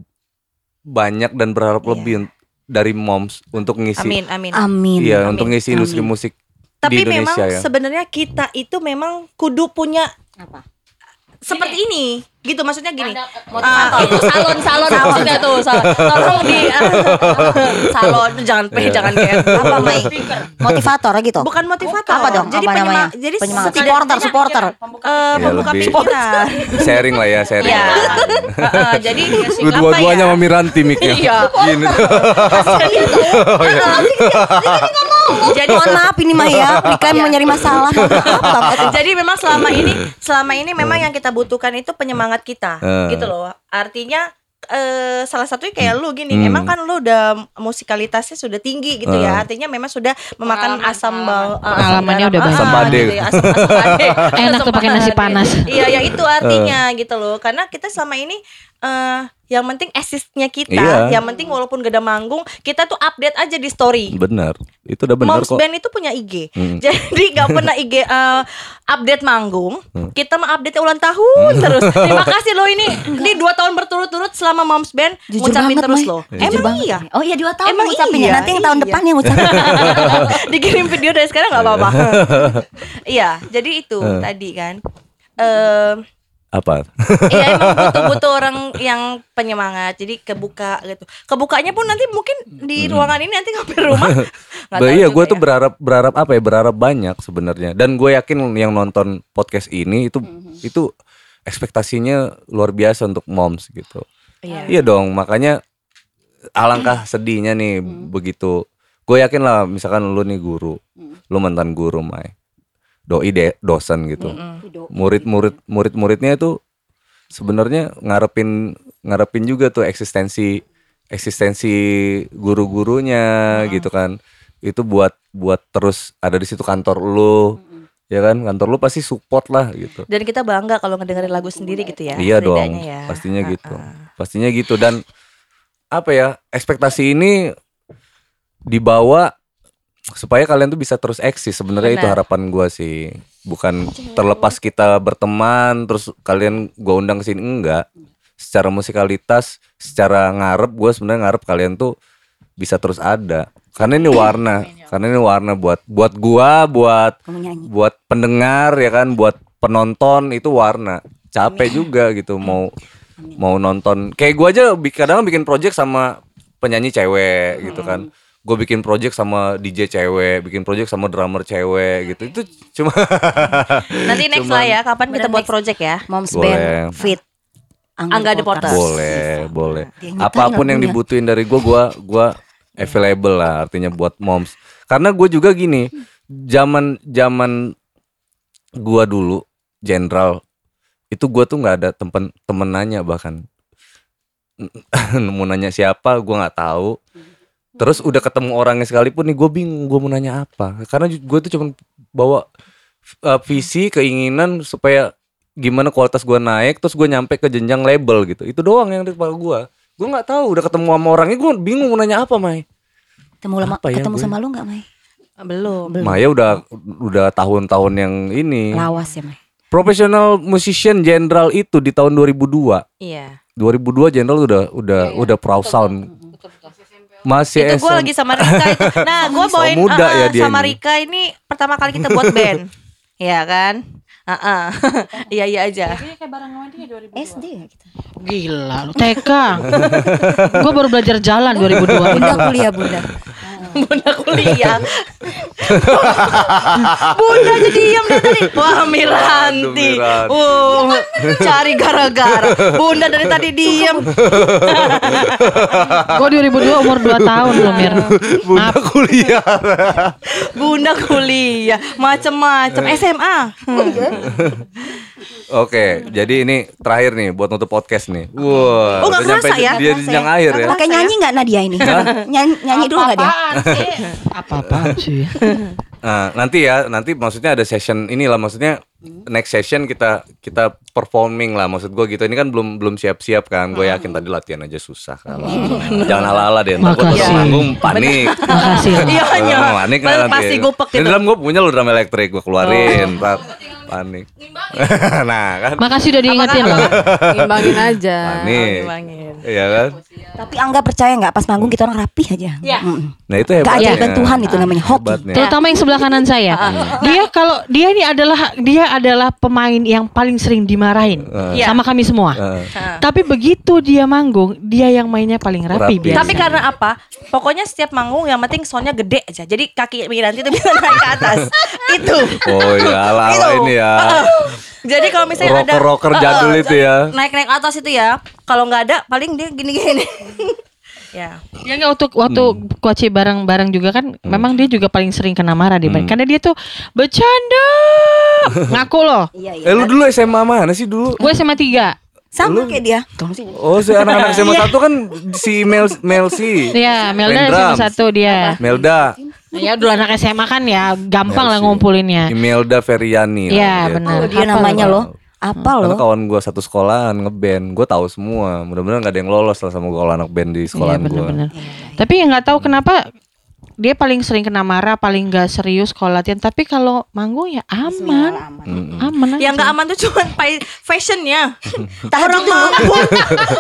banyak dan berharap Iya. lebih dari moms untuk ngisi Amin amin. Amin. iya Amin. untuk ngisi industri musik Tapi di memang Indonesia ya sebenarnya kita itu memang kudu punya Apa? Seperti ini gitu maksudnya gini Motivator. Ah, [laughs] salon salon maksudnya tuh salon tolong di ah, [laughs] salon jangan Iya. pe jangan kayak Apa Mai? Motivator gitu. bukan motivator Apa dong? jadi Apa penyema- jadi Penyemangat. Supporter, supporter. eh, Ya, pembuka lebih- pikiran [laughs] sharing lah ya sharing Iya. Heeh, jadi dua-duanya ya? sama Miranti miknya Iya. Gini. Tuh. Jadi Mohon maaf ini mah ya, Rika mau nyari masalah. [laughs] Jadi memang selama ini selama ini memang yang kita butuhkan itu penyemangat kita Eh. gitu loh. Artinya eh salah satunya kayak lu gini, Hmm. emang kan lu udah musikalitasnya sudah tinggi gitu ya. Eh. Artinya memang sudah memakan asam bal asam Pengalamannya udah banyak. Asam pade. gitu ya, asam, asam pade. [laughs] Enak Asam tuh pakai nasi panas. Iya, ya itu artinya gitu loh. Karena kita selama ini eh yang penting eksisnya kita, Iya. yang penting walaupun gak ada manggung, kita tuh update aja di story. Benar. Itu udah benar Moms kok. Band itu punya IG. Hmm. [laughs] Jadi nggak pernah IG uh, update manggung. Hmm. Kita mah update ulang tahun terus. [laughs] Terima kasih loh ini. Ini dua tahun berturut-turut selama Moms Band Jujur ngucapin banget, terus loh. Jujur Emang banget, iya. Oh iya dua tahun Emang ngucapinnya. iya, Nanti yang tahun iya. depan yang ngucapin. [laughs] Dikirim video dari sekarang nggak apa-apa. Iya, jadi itu Hmm. tadi kan. Eh Apa? Iya emang butuh-butuh orang yang penyemangat Jadi kebuka gitu Kebukanya pun nanti mungkin di ruangan ini nanti sampai rumah [laughs] iya, gue tuh ya. berharap berharap apa ya? Berharap banyak sebenarnya. Dan gue yakin yang nonton podcast ini itu itu ekspektasinya luar biasa untuk moms gitu. Iya. Iya dong, makanya alangkah sedihnya nih begitu. Gue yakin lah, misalkan lu nih guru, lu mantan guru, Mai, doi de, dosen gitu. Murid-murid murid-muridnya itu sebenarnya ngarepin ngarepin juga tuh eksistensi eksistensi guru-gurunya gitu kan. Itu buat buat terus ada di situ kantor lu. Ya kan, kantor lu pasti support lah gitu. Dan kita bangga kalau ngedengerin lagu sendiri gitu ya Iya dong, ya. pastinya gitu, pastinya gitu dan apa ya ekspektasi ini dibawa supaya kalian tuh bisa terus eksis. Sebenarnya itu harapan gua sih. Bukan terlepas kita berteman terus kalian gua undang ke sini enggak. Secara musikalitas secara ngarep gua sebenarnya ngarep kalian tuh bisa terus ada. Karena ini warna. Karena ini warna buat buat gua buat buat pendengar ya kan? Buat penonton itu warna. Capek juga gitu mau mau nonton. Kayak gua aja kadang bikin project sama penyanyi cewek gitu kan gue bikin project sama DJ cewek bikin project sama drummer cewek gitu itu cuma [laughs] Nanti next Cuman- lah ya, kapan kita buat project ya? Moms Boleh. Band Fit. Angga Potters. boleh boleh nyiptain apa pun yang dibutuhin dari gua gua gua available lah artinya buat moms karena gue juga gini zaman zaman gua dulu jenderal itu gua tuh nggak ada temen temen nanya bahkan [laughs] mau nanya siapa gua nggak tahu terus udah ketemu orangnya sekalipun nih gue bingung gue mau nanya apa. Karena gue tuh cuma bawa uh, visi keinginan supaya gimana kualitas gua naik terus gue nyampe ke jenjang label gitu. Itu doang yang di kepala gue gue nggak tahu udah ketemu sama orangnya gue bingung mau nanya apa Mai. Ketemu, lama, Apa ya ketemu gue? sama lu gak Mai? Belum. Maya udah udah tahun-tahun yang ini. Lawas ya Mai? professional musician jenderal itu di tahun 2002 Iya. 2002 jenderal udah udah udah proud sound masih itu gue lagi sama Rika itu. Nah, gue So bawain muda uh-uh, ya dia sama ini. Rika ini pertama kali kita buat band. [laughs] Iya kan? Heeh. [laughs] Iya iya aja. SD ya kita. Gila lu TK. [laughs] Gue baru belajar jalan 2002. Bunda kuliah bunda. [laughs] Bunda kuliah. Bunda jadi diam dari tadi. Wah, Miranti. Uh, cari gara-gara. Bunda dari tadi diam. Gue 2002 umur 2 tahun loh Mir. Bunda kuliah Bunda kuliah, macem-macem SMA. Hmm. [laughs] Oke, jadi ini terakhir nih buat nutup podcast nih. Wah, Oh, nggak udah nyampe kerasa ya? dia Kerasa jenjang ya? akhir ya. Pakai kerasa nyanyi nggak Nadia ini? nyanyi, nyanyi dulu nggak dia? Apa-apaan sih? [laughs] [laughs] Nah, nanti ya, nanti maksudnya ada session inilah maksudnya next session kita kita performing lah maksud gue gitu. Ini kan belum belum siap-siap kan. Gue yakin tadi latihan aja susah kan. [laughs] Jangan ala-ala deh. Gue Makasih. manggung panik. [laughs] Makasih. Iya hanya. Oh, panik nanti. Pasti gupek gitu. dalam gue punya lo drum elektrik gue keluarin. Ntar panik. [laughs] nah kan. Makasih udah diingetin loh. Ngimbangin aja. Panik. Iya kan. Tapi Angga percaya nggak pas manggung kita orang rapih aja. Iya. Mm-mm. Nah itu hebatnya. ada bantuan itu namanya hoki. Terutama yang sebelah kanan saya. Dia kalau dia ini adalah dia adalah pemain yang paling sering dimarahin Iya. sama kami semua. Heeh. Tapi begitu dia manggung, dia yang mainnya paling rapi, Rapi. biasa. Tapi karena apa? Pokoknya setiap manggung yang penting soundnya gede aja. Jadi kaki Miranti itu bisa [laughs] naik ke atas. itu. Oh iya [laughs] Itu. ini ya. [laughs] Jadi kalau misalnya ada Rocker-rocker jadul itu ya. Naik-naik atas itu ya. Kalau nggak ada paling dia gini-gini. Ya. Ya nggak waktu waktu koci bareng-bareng juga kan memang dia juga paling sering kena marah di karena dia tuh bercanda [laughs] ngaku loh Iya iya. Eh lu dulu SMA mana sih dulu? gue SMA 3 Sama kayak dia. Oh, si anak-anak SMA satu kan si Mel Melsi. Iya Melda SMA satu dia Melda, ya dulu anak SMA kan ya gampang lah Melsi. ngumpulinnya Imelda Feriani. Iya, lah benar. Oh, dia namanya loh. Apa Karena loh? kawan gue satu sekolahan ngeband, gue tahu semua. Mudah-mudahan gak ada yang lolos lah sama gue kalau anak band di Iya sekolahan gue. benar-benar. Tapi yang nggak tahu kenapa dia paling sering kena marah, paling nggak serius kalau latihan. Tapi kalau manggung ya aman, aman. Yang aja. nggak aman tuh cuma fashionnya. [laughs] Orang mabuk.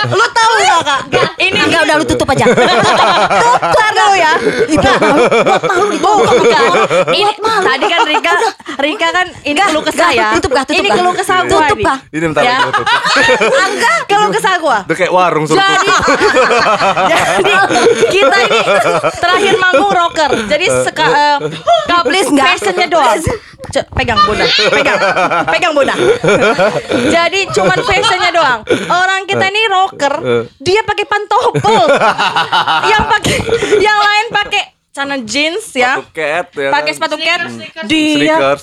lu tahu gak kak? Ini Enggak udah lu tutup aja. Tutup dulu ya. Enggak. Buat malu bukan. Ini tadi kan Rika Rika kan ini keluh kesah ya. tutup kah, tutup Ini keluh kesah gua Tutup kah? Ini bentar lagi tutup. Enggak, keluh kesah gua. Udah kayak warung suruh Jadi, tutup. [laughs] jadi kita ini terakhir manggung rocker. Jadi seka, [laughs] eh, nggak please nggak fashionnya doang. C- pegang bunda, pegang, pegang bunda. [laughs] Jadi cuman fashionnya doang. Orang kita ini rocker, dia pakai pantopel. [laughs] yang pakai, yang lain pakai celana jeans ya, Sepatu cat ya pakai kan? sepatu cat. Dia Sneakers.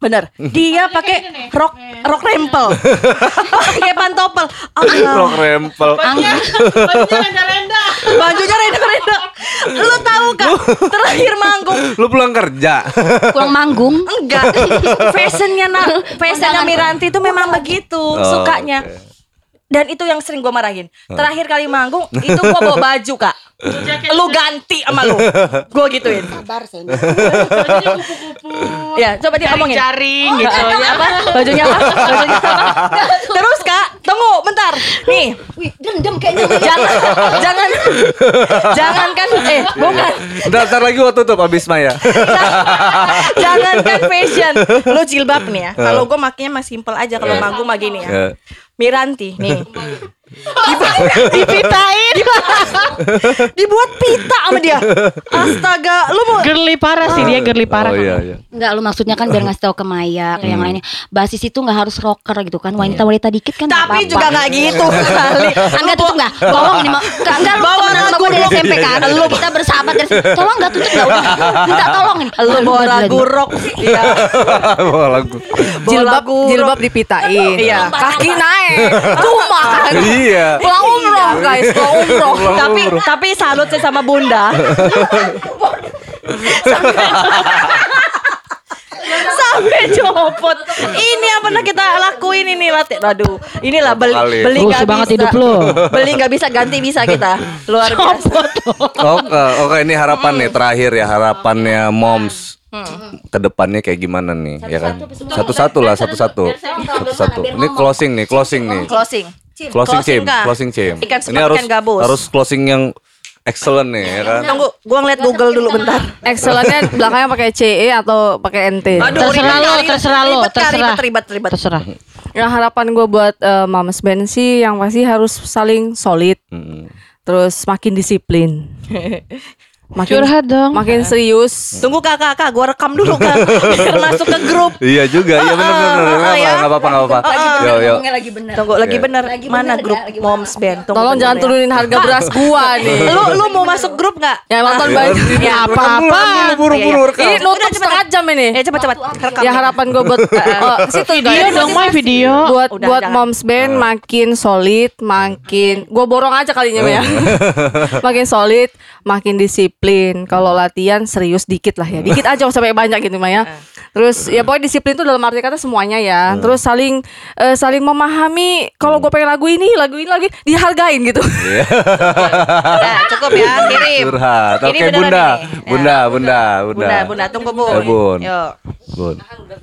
Bener, [laughs] dia pakai rok rok rempel, [laughs] pakai pantopel. Allah. Rok rempel. Bajunya renda-renda. Lu tahu kan? Terakhir manggung Lu pulang kerja. Kurang manggung. enggak. [laughs] Fashionnya na, fashionnya Miranti itu memang begitu sukanya. oke. Dan itu yang sering gue marahin. Terakhir kali manggung itu gue bawa baju kak. Lu ganti sama lu. Gue gituin. Sabar sih. Ya coba dia ngomongin. Jaring gitu ya. Bajunya apa? Bajunya apa? Bajunya apa? [laughs] Terus kak, tunggu bentar. Nih, Wih, dendam kayaknya. jangan, jangan, jangan kan? Eh, bukan. Ntar, ntar lagi gua tutup abis Maya. [laughs] Jangan kan fashion Lo jilbab nih ya Kalau gue makanya mah simple aja Kalau manggung mah gini ya Ya. Miranti nih [laughs] Dipitain [laughs] Dibuat pita sama dia Astaga Lu mau Girly parah sih dia girly parah. Oh iya iya. Enggak lu maksudnya kan biar ngasih tahu ke Maya ke yang lainnya. Basis itu nggak harus rocker gitu kan. Wanita-wanita dikit kan nggak Tapi apa-apa. juga gak gitu [laughs] kali Enggak tutup enggak? Bohong nih mau. Enggak enggak lu temenan sama lagu gue dari. SMP kan. Lu kita bersahabat dari Tolong enggak tutup enggak udah. Minta tolong ini. Lu bawa lagu rock Iya Bawa lagu. Jilbab jilbab dipitain. Iya Kaki naik. Cuma kan. Iya. Pulang umroh guys, pulang umroh. Tapi tapi salut sih sama bunda Sampai copot Ini yang pernah kita lakuin ini latih Aduh Inilah beli kali. beli Rusuh nggak banget bisa hidup lu. Beli nggak bisa ganti bisa kita Luar biasa Oke, oke ini harapan nih terakhir ya harapannya moms. Ke depannya kayak gimana nih, ya kan? Satu-satu lah, satu-satu, satu-satu. Ini closing nih, closing nih, Closing closing cim, Kak. closing cim. Ikan Ini harus gabus harus closing yang excellent nih, ya kan? Tunggu Gua ngeliat Google dulu bentar Excellentnya belakangnya pakai CE atau pakai NT. Aduh, Terserah lo, terserah lo, terserah. Ribet, ribet, ribet. Terserah. Yang harapan gue buat eh, Mams Band sih yang pasti harus saling solid, Mm-mm. terus makin disiplin. [laughs] makin Curhat dong. makin serius. Tunggu kak, kak, kak, gue rekam dulu kak [laughs] Biar masuk ke grup Iya juga, iya benar benar. ah, benar. ya. Nggak apa-apa, nggak apa-apa. Lagi bener, Yo yo. lagi bener. Tunggu, lagi Iya. bener Lagi Mana bener, grup lagi bener. Moms Band Tunggu Tolong jangan ya. turunin harga beras [laughs] gua nih. Lu lu mau masuk grup nggak? Yang nonton Iya. banyak. Ya, apa-apa. Buru-buru rekam. Ini nutup setengah jam ini. Eh cepat cepat rekam. Ya harapan gue buat oh, [laughs] situ Video guys. dong, Mai video. buat buat moms band makin solid, makin gue borong aja kalinya ya. makin solid, makin disiplin. Kalau latihan serius dikit lah ya. Dikit aja sampai banyak gitu Maya. Terus ya pokoknya disiplin itu dalam arti kata semuanya ya. Terus saling eh, saling memahami kalau gue pengen lagu ini, lagu ini lagi dihargain gitu. Iya. [laughs] Ya, cukup ya, kirim. Curhat. Ini Oke, beneran Bunda. ini. Ya. Bunda, Bunda, Bunda. Bunda, bunda, tunggu bu. Ya, Bun. Yuk, Bun.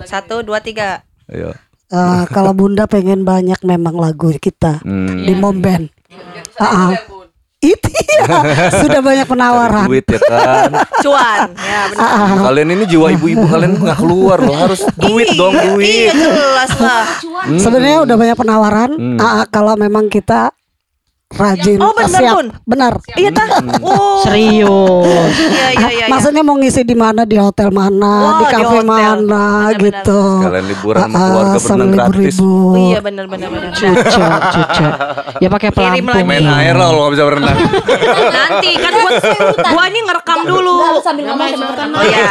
satu, dua, tiga. Ayo. Eh, kalau Bunda pengen banyak memang lagu kita Hmm. di Mom Band. Ah, ah. Itu ya, sudah banyak penawaran. Duit ya kan. Cuan. Ya, benar. Ah, ah. Kalian ini jiwa ibu-ibu kalian nggak keluar loh, harus duit dong, Iya, duit. Iya jelas lah. Sebenarnya udah banyak penawaran. Hmm. Ah, ah, kalau memang kita rajin, Oh, bener, siap, Bun. benar. Iya tah. Oh. Serius. Iya iya iya. Maksudnya mau ngisi di mana di hotel mana, Oh, di kafe mana Benar-benar. gitu. Kalian liburan sama Ah, keluarga sambil berenang gratis. libur-libur. Iya benar benar benar. Cucu, cucu. Ya pakai Kirim pelampung. lagi. Main air lah kalau nggak bisa berenang. Nanti kan gua gua ini ngerekam dulu. sambil ngomong. Oh iya.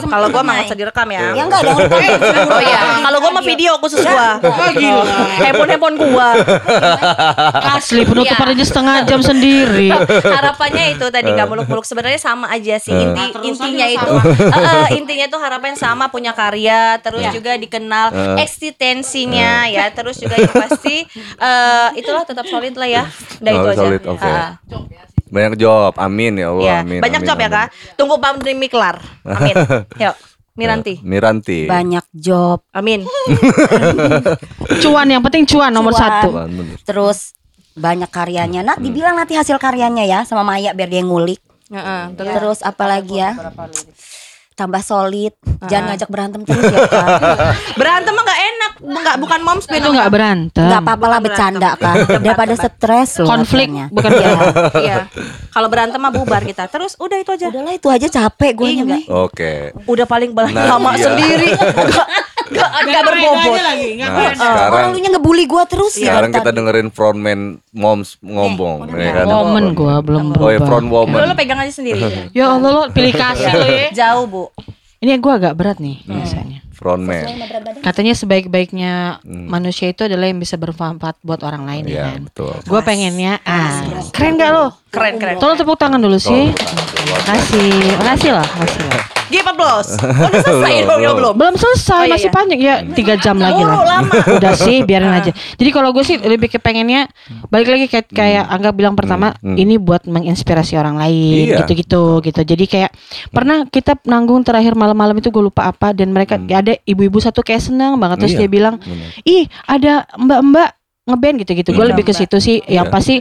Kalau gua mah nggak usah direkam ya. Ya enggak dong. Oh iya. Kalau gua mah video khusus gua. Oh, Handphone handphone gua. Asli penutupannya setengah jam sendiri. [laughs] Harapannya itu tadi nggak muluk-muluk sebenarnya sama aja sih inti intinya itu [laughs] eh, intinya itu harapan sama punya karya terus juga dikenal eksistensinya ya terus juga yang pasti eh, itulah tetap solid lah ya udah Oh, itu aja solid, oke. Ah, Banyak job, amin ya Allah. ya amin, banyak amin, job ya kak tunggu pandemi kelar amin [laughs] yuk Miranti Miranti. Banyak job. amin Cuan yang penting cuan nomor Cuan. satu. Cuan. Terus banyak karyanya. Nah, dibilang nanti hasil karyanya ya sama Maya biar dia ngulik. Heeh, terus Terus apa lagi ya? Tambah solid. Jangan ngajak berantem terus ya, Kak. [laughs] berantem mah nggak enak nggak bukan moms Itu nggak berantem. Enggak apa-apa lah bercanda kan. Daripada stres loh. Konflik latihannya. bukan Iya. [laughs] iya kalau berantem mah bubar kita terus udah itu aja Udahlah itu aja capek gue Iya, nih. Oke. udah paling balik Nah, lama iya. sendiri [laughs] nggak nggak berbobot Nah, sekarang Orang lunya ngebully gue terus ya. sekarang kita dengerin frontman moms ngomong ya kan. Woman gua belum Oh ya berubah. front woman. lo, lo pegang aja sendiri [laughs] Ya Allah lo pilih kasih lo ya. jauh bu Ini gua agak berat nih biasanya. Frontman. Katanya sebaik-baiknya manusia itu adalah yang bisa bermanfaat buat orang lain ya Iya, kan. betul. Gue pengennya ah keren gak lo? keren keren Tolong tepuk tangan dulu sih. Makasih lah, makasih lah. G14 udah [laughs] selesai dong ya belum Belum selesai, Oh, iya, masih iya. panjang ya tiga jam lagi lah. Lama. [laughs] Udah sih, biarin aja. Jadi kalau gue sih lebih kepengennya balik lagi kayak kayak Angga bilang pertama, ini buat menginspirasi orang lain, Iya. gitu-gitu, gitu. Jadi kayak pernah kita nanggung terakhir malam-malam itu gue lupa apa dan mereka ada ibu-ibu satu kayak senang banget terus Iya, dia bilang, bener. ih ada mbak-mbak ngeband gitu-gitu. Gue lebih ke situ sih, yang Iya. pasti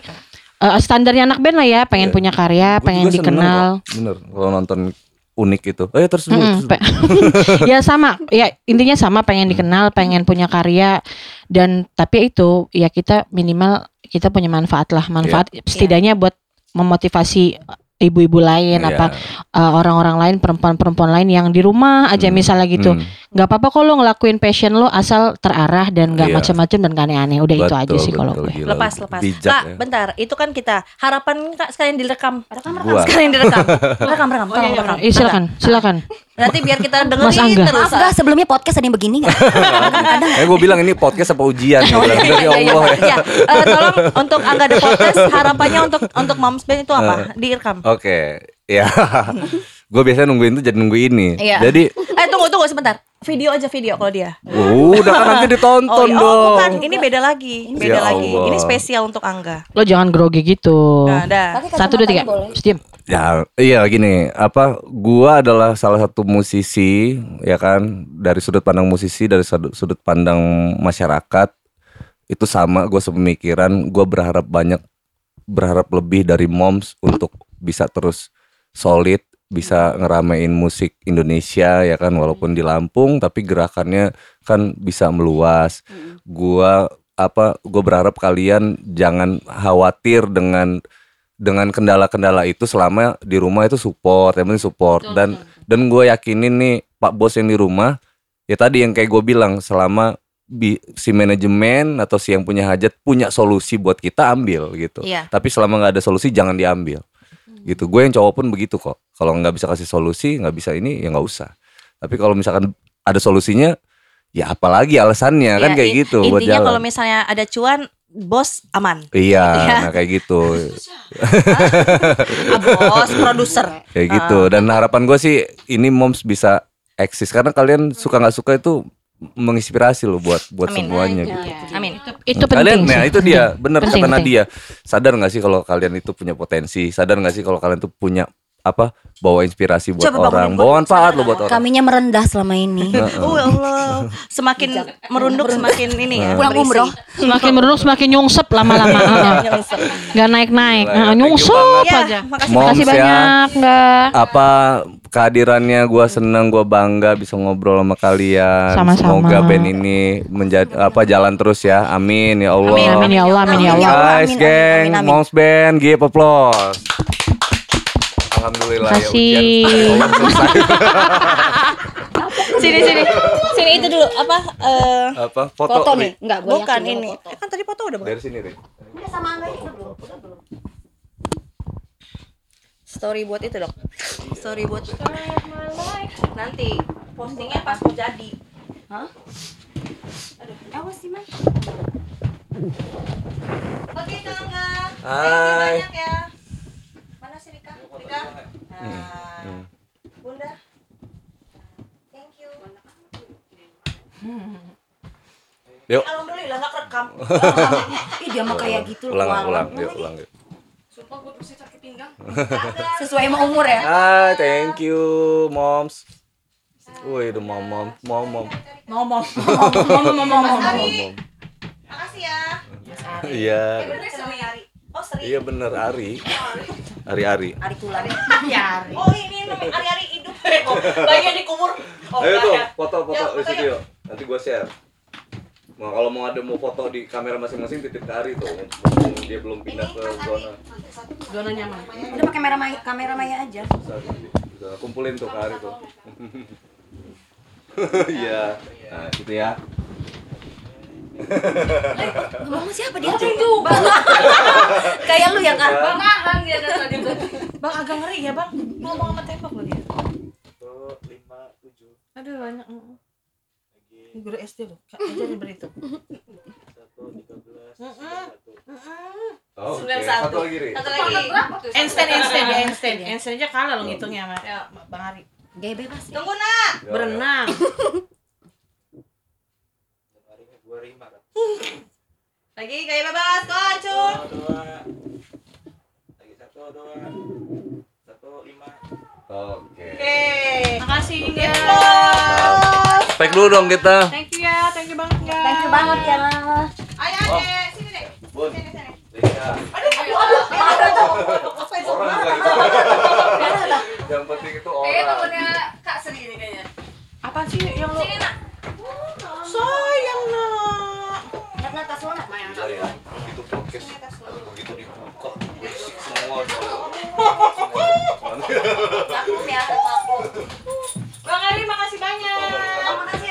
eh, standarnya anak band lah ya, pengen punya karya, Gua pengen seneng dikenal. Bener. Kalau nonton unik itu. Eh terus dulu. Mm-mm, terus [laughs] ya sama ya intinya sama pengen dikenal pengen punya karya dan tapi itu ya kita minimal kita punya manfaat lah manfaat setidaknya buat memotivasi ibu-ibu lain Iya. apa uh, orang-orang lain perempuan-perempuan lain yang di rumah aja misalnya gitu Hmm. Nggak apa-apa kok lo ngelakuin passion lo asal terarah dan nggak Iya. macam-macam dan gak aneh-aneh udah itu Betul, aja sih kalau gue gila. lepas lepas Bijak kak ya. bentar itu kan kita harapan kak sekalian direkam rekam rekam sekalian direkam [laughs] rekam rekam tolong rekam Eh, silakan silakan nanti biar kita Mas dengerin Angga. terus Maaf gak sebelumnya podcast ada yang begini gak? Eh gue bilang ini podcast apa ujian? Bilang, Dari Iya, iya, Allah ya. iya. Eh, tolong untuk Angga The Podcast harapannya untuk untuk Moms Band itu apa? Direkam. Oke, ya. [laughs] gue biasanya nungguin itu jadi nunggu ini. Iya. Jadi, Eh tunggu tunggu sebentar. Video aja video kalau dia. udah kan nanti ditonton iya. dong. oh, bukan, ini beda lagi. Beda Ya lagi. Allah. Ini spesial untuk Angga. lo jangan grogi gitu Nah, dah. satu dua tiga Ya, iya gini, apa? Gua adalah salah satu musisi, ya kan? Dari sudut pandang musisi, dari sudut, sudut pandang masyarakat itu sama. Gue sepemikiran. Gue berharap banyak, berharap lebih dari moms untuk bisa terus solid, bisa ngeramein musik Indonesia, ya kan? Walaupun di Lampung, tapi gerakannya kan bisa meluas. Gua apa? Gue berharap kalian jangan khawatir dengan dengan kendala-kendala itu selama di rumah itu support, yang penting support dan dan gue yakinin nih Pak Bos yang di rumah ya tadi yang kayak gue bilang selama bi- si manajemen atau si yang punya hajat punya solusi buat kita ambil gitu. Iya. Tapi selama nggak ada solusi jangan diambil. Gitu. Gue yang cowok pun begitu kok. Kalau nggak bisa kasih solusi, nggak bisa ini ya nggak usah. Tapi kalau misalkan ada solusinya ya apalagi alasannya kan Ya, kayak i- gitu buat Intinya kalau misalnya ada cuan bos aman. Iya, Iya. [laughs] nah kayak gitu. Ah, bos produser. [laughs] kayak gitu dan harapan gue sih ini moms bisa eksis karena kalian suka nggak suka itu menginspirasi loh buat buat Amin. semuanya gitu. Amin. itu kalian penting nah sih. itu dia Penting, kata penting. Nadia sadar nggak sih kalau kalian itu punya potensi sadar nggak sih kalau kalian tuh punya apa bawa inspirasi buat Coba orang, bawa manfaat lo buat orang. Kaminya merendah selama ini. [laughs] Oh ya Allah, semakin merunduk semakin ini ya. Pulang umroh. Semakin merunduk semakin nyungsep lama-lama. Gak naik-naik. You Nyungsep. Ya, aja. makasih Moms Makasih ya. banyak, enggak. Apa kehadirannya gua seneng, gua bangga bisa ngobrol sama kalian. Sama-sama. Semoga band ini menjadi apa jalan terus ya. Amin ya Allah. Amin, amin ya Allah, amin ya Allah. Guys, geng. Moms Band, give applause. Alhamdulillah ya Makasih. ujian saya selesai. [laughs] [laughs] Sini sini. Sini itu dulu apa? eh apa foto, Foto nih, enggak gua bukan yakin ini. foto. Eh, kan tadi foto udah bukan? dari sini Ri. Story buat itu dok. Story buat nanti postingnya pas mau jadi. Awas sih, Man. Oke Kangga. Hai. Banyak ya. Mana sih Rika? Rika. Nah, Bunda. Thank you. [laughs] Yuk. Alhamdulillah nggak rekam. [laughs] Ih, dia mah kayak gitu loh. Ulang, Wang. ulang, yuk, ulang yuk. [laughs] Sesuai sama umur ya. Hai, thank you, moms. Wih, itu mom, mom, mom, mom, Ngomong. mom, mom. Makasih ya. Iya, Bener sama Yari. Oh Seri. iya bener Ari, Ari, Ari. Ari tulang. Oh ini namanya Ari-Ari hidup. Oh, Banyak dikubur. Oh, Ayo tuh, ya. foto, foto Yuk, di situ yuk. Nanti gua share. Nah, kalau mau ada mau foto di kamera masing-masing titip ke Ari tuh. Dia belum pindah ke zona. Zona nyaman. Udah pakai kamera Maya, kamera Maya aja. Bisa kumpulin tuh ke Ari tuh. [laughs] Iya. Nah, gitu ya. Ngomong siapa dia? [laughs] Itu. Kayak lu yang kan. Bang agak ngeri ya bang. Ngomong sama tembak loh dia. Aduh banyak. Ini guru SD. Kak ajarin berhitung. Oh, oke. Sembilan satu. Satu lagi. Satu lagi. Einstein, Einstein ya Einstein. Einstein aja kalah lo ngitungnya sama ya, Bang Ari. Gaya bebas ya. Tunggu nak. Ya, Berenang. [laughs] Lagi kayak bebas. Kocun. Oke. Oke. Makasih ya. Spek dulu dong kita. Thank you ya, thank you banget ya. Thank you banget ya. Ayo adek. Sini deh. Bun. Sini sini. Iya. Aduh aduh aduh. Itu? Orang lagi. Yang penting itu orang. Kak sendiri kayaknya. Apa sih yang lo? Sayang nak. Iya, iya, begitu begitu dibuka, semua Bang Ali, makasih banyak. Makasih.